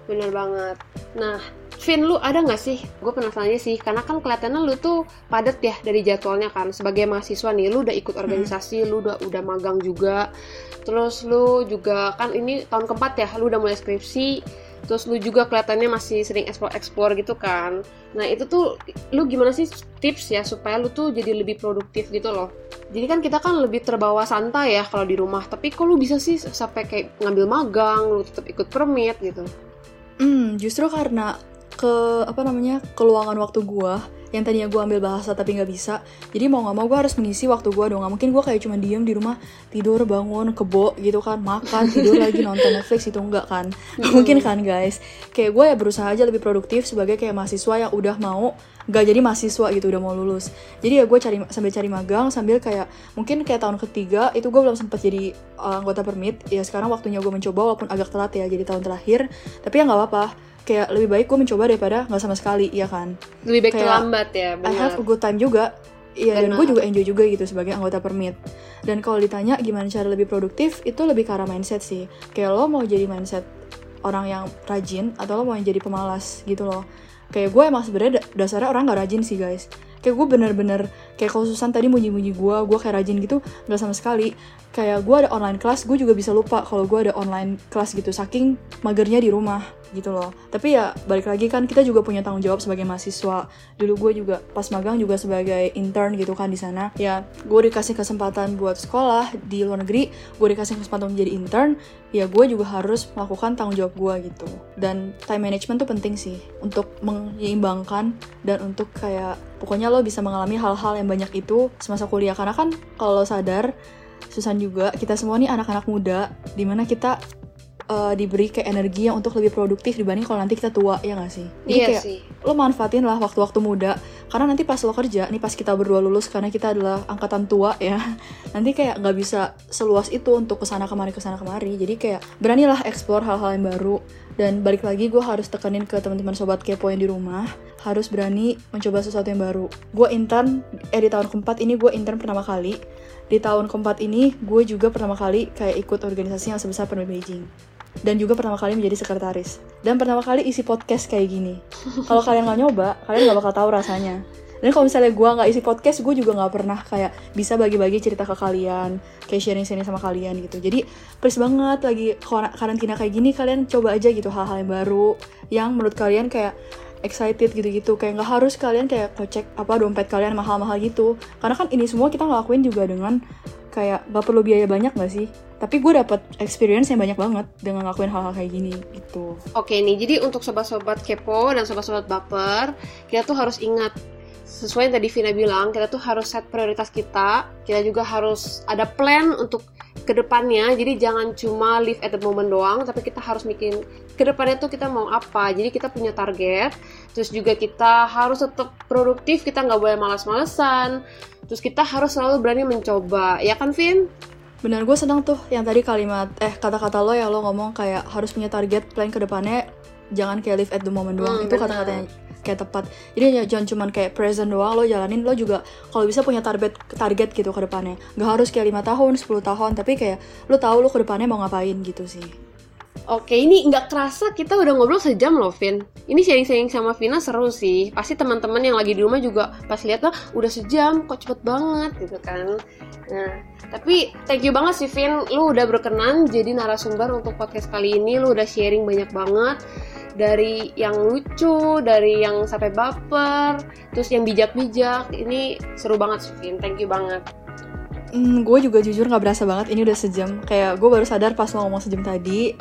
Bener banget. Nah, Vin, lu ada nggak sih? Gue penasaran aja sih, karena kan kelihatannya lu tuh padat ya dari jadwalnya kan. Sebagai mahasiswa nih, lu udah ikut organisasi, lu udah udah magang juga. Terus lu juga kan ini tahun keempat ya, lu udah mulai skripsi. Terus lu juga kelihatannya masih sering explore-explore gitu kan. Nah itu tuh, lu gimana sih tips ya supaya lu tuh jadi lebih produktif gitu loh? Jadi kan kita kan lebih terbawa santai ya kalau di rumah. Tapi kok lu bisa sih sampai kayak ngambil magang, lu tetap ikut permit gitu? Hmm, justru karena ke apa namanya keluangan waktu gua yang tadinya gua ambil bahasa tapi nggak bisa jadi mau nggak mau gua harus mengisi waktu gua dong nggak mungkin gua kayak cuma diem di rumah tidur bangun kebo gitu kan makan tidur lagi nonton Netflix itu enggak kan. Nggak mungkin kan guys. Kayak gue ya berusaha aja lebih produktif sebagai kayak mahasiswa yang udah mau nggak jadi mahasiswa gitu udah mau lulus. Jadi ya gue cari sambil cari magang sambil kayak mungkin kayak tahun ketiga itu gue belum sempat jadi uh, anggota permit. Ya sekarang waktunya gue mencoba walaupun agak telat ya jadi tahun terakhir. Tapi ya nggak apa-apa. Kayak lebih baik gue mencoba daripada nggak sama sekali ya kan? Lebih baik Kayak, terlambat ya I have benar. a good time juga. Iya dan Benar. gue juga enjoy juga gitu sebagai anggota permit. Dan kalau ditanya gimana cara lebih produktif Itu lebih ke arah mindset sih. Kayak lo mau jadi mindset orang yang rajin Atau lo mau jadi pemalas gitu loh Kayak gue emang sebenarnya da- dasarnya orang gak rajin sih guys. Kayak gue bener-bener Kayak kalau Susan tadi muji-muji gue Gue kayak rajin gitu Gak sama sekali. Kayak gue ada online class Gue juga bisa lupa kalau gue ada online class gitu Saking magernya di rumah gitu loh. Tapi ya balik lagi kan kita juga punya tanggung jawab sebagai mahasiswa. Dulu gue juga pas magang juga sebagai intern gitu kan di sana. Ya gue dikasih kesempatan buat sekolah di luar negeri gue dikasih kesempatan menjadi intern ya gue juga harus melakukan tanggung jawab gue gitu. Dan time management tuh penting sih untuk menyeimbangkan dan untuk kayak pokoknya lo bisa mengalami hal-hal yang banyak itu semasa kuliah. Karena kan kalau sadar Susan juga kita semua nih anak-anak muda di mana kita uh, diberi kayak energi yang untuk lebih produktif dibanding kalau nanti kita tua ya gak sih? Jadi iya kayak sih. lo manfaatin lah waktu-waktu muda karena nanti pas lo kerja nih pas kita berdua lulus karena kita adalah angkatan tua ya nanti kayak nggak bisa seluas itu untuk ke sana kemari ke sana kemari. Jadi kayak beranilah explore hal-hal yang baru. Dan balik lagi gue harus tekenin ke teman-teman sobat kepo yang di rumah. Harus berani mencoba sesuatu yang baru. Gue intern eh di tahun keempat ini gue intern pertama kali. Di tahun keempat ini gue juga pertama kali kayak ikut organisasi yang sebesar Permit Beijing dan juga pertama kali menjadi sekretaris. Dan pertama kali isi podcast kayak gini. Kalau kalian nggak nyoba kalian nggak bakal tahu rasanya. Dan kalau misalnya gue nggak isi podcast gue juga nggak pernah kayak bisa bagi-bagi cerita ke kalian kayak sharing-sharing sama kalian gitu. Jadi please banget lagi kar- karantina kayak gini kalian coba aja gitu hal-hal yang baru yang menurut kalian kayak excited gitu-gitu. Kayak nggak harus kalian kayak kocek apa dompet kalian mahal-mahal gitu. Karena kan ini semua kita ngelakuin juga dengan kayak gak perlu biaya banyak gak sih tapi gue dapet experience yang banyak banget dengan ngelakuin hal-hal kayak gini gitu Oke nih, jadi untuk sobat-sobat kepo dan sobat-sobat baper, kita tuh harus ingat sesuai yang tadi Vina bilang, kita tuh harus set prioritas kita. Kita juga harus ada plan untuk ke depannya. Jadi jangan cuma live at the moment doang, tapi kita harus bikin ke depannya tuh kita mau apa. Jadi kita punya target. Terus juga kita harus tetap produktif. Kita nggak boleh malas-malesan. Terus kita harus selalu berani mencoba, ya kan Vin? Benar, gue senang tuh yang tadi kalimat, eh kata-kata lo yang lo ngomong kayak harus punya target plan ke depannya, jangan kayak live at the moment doang. Hmm, itu kata-katanya kayak tepat. Jadi ya jangan cuman kayak present doang, lo jalanin, lo juga kalau bisa punya target target gitu ke depannya. Gak harus kayak lima tahun, 10 tahun, tapi kayak lo tahu lo ke depannya mau ngapain gitu sih. Oke, ini nggak kerasa kita udah ngobrol sejam loh, Vin. Ini sharing-sharing sama Vina seru sih. Pasti teman-teman yang lagi di rumah juga pas lihat lah, udah sejam, kok cepet banget gitu kan. Nah, tapi thank you banget sih, Vin. Lu udah berkenan jadi narasumber untuk podcast kali ini. Lu udah sharing banyak banget dari yang lucu, dari yang sampai baper, terus yang bijak-bijak. Ini seru banget sih, Vin. Thank you banget. Hmm, gue juga jujur nggak berasa banget ini udah sejam. Kayak gue baru sadar pas lo ngomong sejam tadi.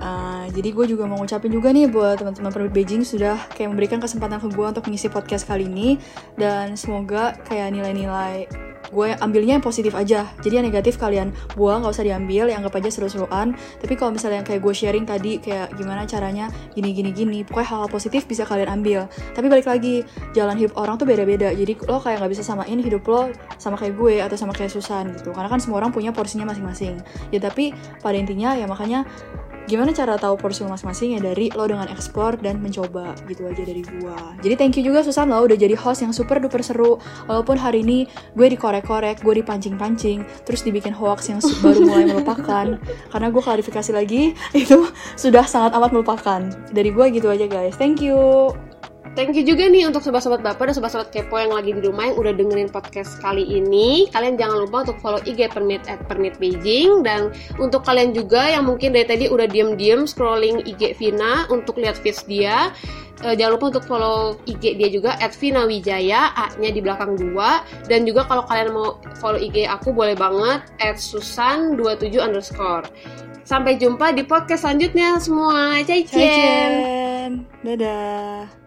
Uh, jadi gue juga mau ngucapin juga nih buat teman-teman Permit Beijing sudah kayak memberikan kesempatan ke gue untuk mengisi podcast kali ini. Dan semoga kayak nilai-nilai gue ambilnya yang positif aja. Jadi yang negatif kalian buang nggak usah diambil yang anggap aja seru-seruan. Tapi kalau misalnya yang kayak gue sharing tadi kayak gimana caranya gini gini gini pokoknya hal-hal positif bisa kalian ambil. Tapi balik lagi jalan hidup orang tuh beda-beda. Jadi lo kayak nggak bisa samain hidup lo sama kayak gue atau sama kayak Susan gitu. Karena kan semua orang punya porsinya masing-masing. Ya tapi pada intinya ya makanya gimana cara tahu porsi masing-masing ya dari lo dengan explore dan mencoba gitu aja dari gua. Jadi thank you juga Susan lo udah jadi host yang super duper seru. Walaupun hari ini gue dikorek-korek gue dipancing-pancing terus dibikin hoax yang baru mulai melupakan. Karena gue klarifikasi lagi itu sudah sangat amat melupakan. Dari gue gitu aja guys. Thank you Thank you juga nih untuk sobat-sobat baper dan sobat-sobat kepo yang lagi di rumah yang udah dengerin podcast kali ini. Kalian jangan lupa untuk follow IG Permit at Permit Beijing dan untuk kalian juga yang mungkin dari tadi udah diem-diem scrolling IG Vina untuk lihat feeds dia. Uh, jangan lupa untuk follow IG dia juga at Vina Wijaya, A-nya di belakang dua. Dan juga kalau kalian mau follow IG aku boleh banget at Susan27 underscore. Sampai jumpa di podcast selanjutnya semua. Cai Dadah.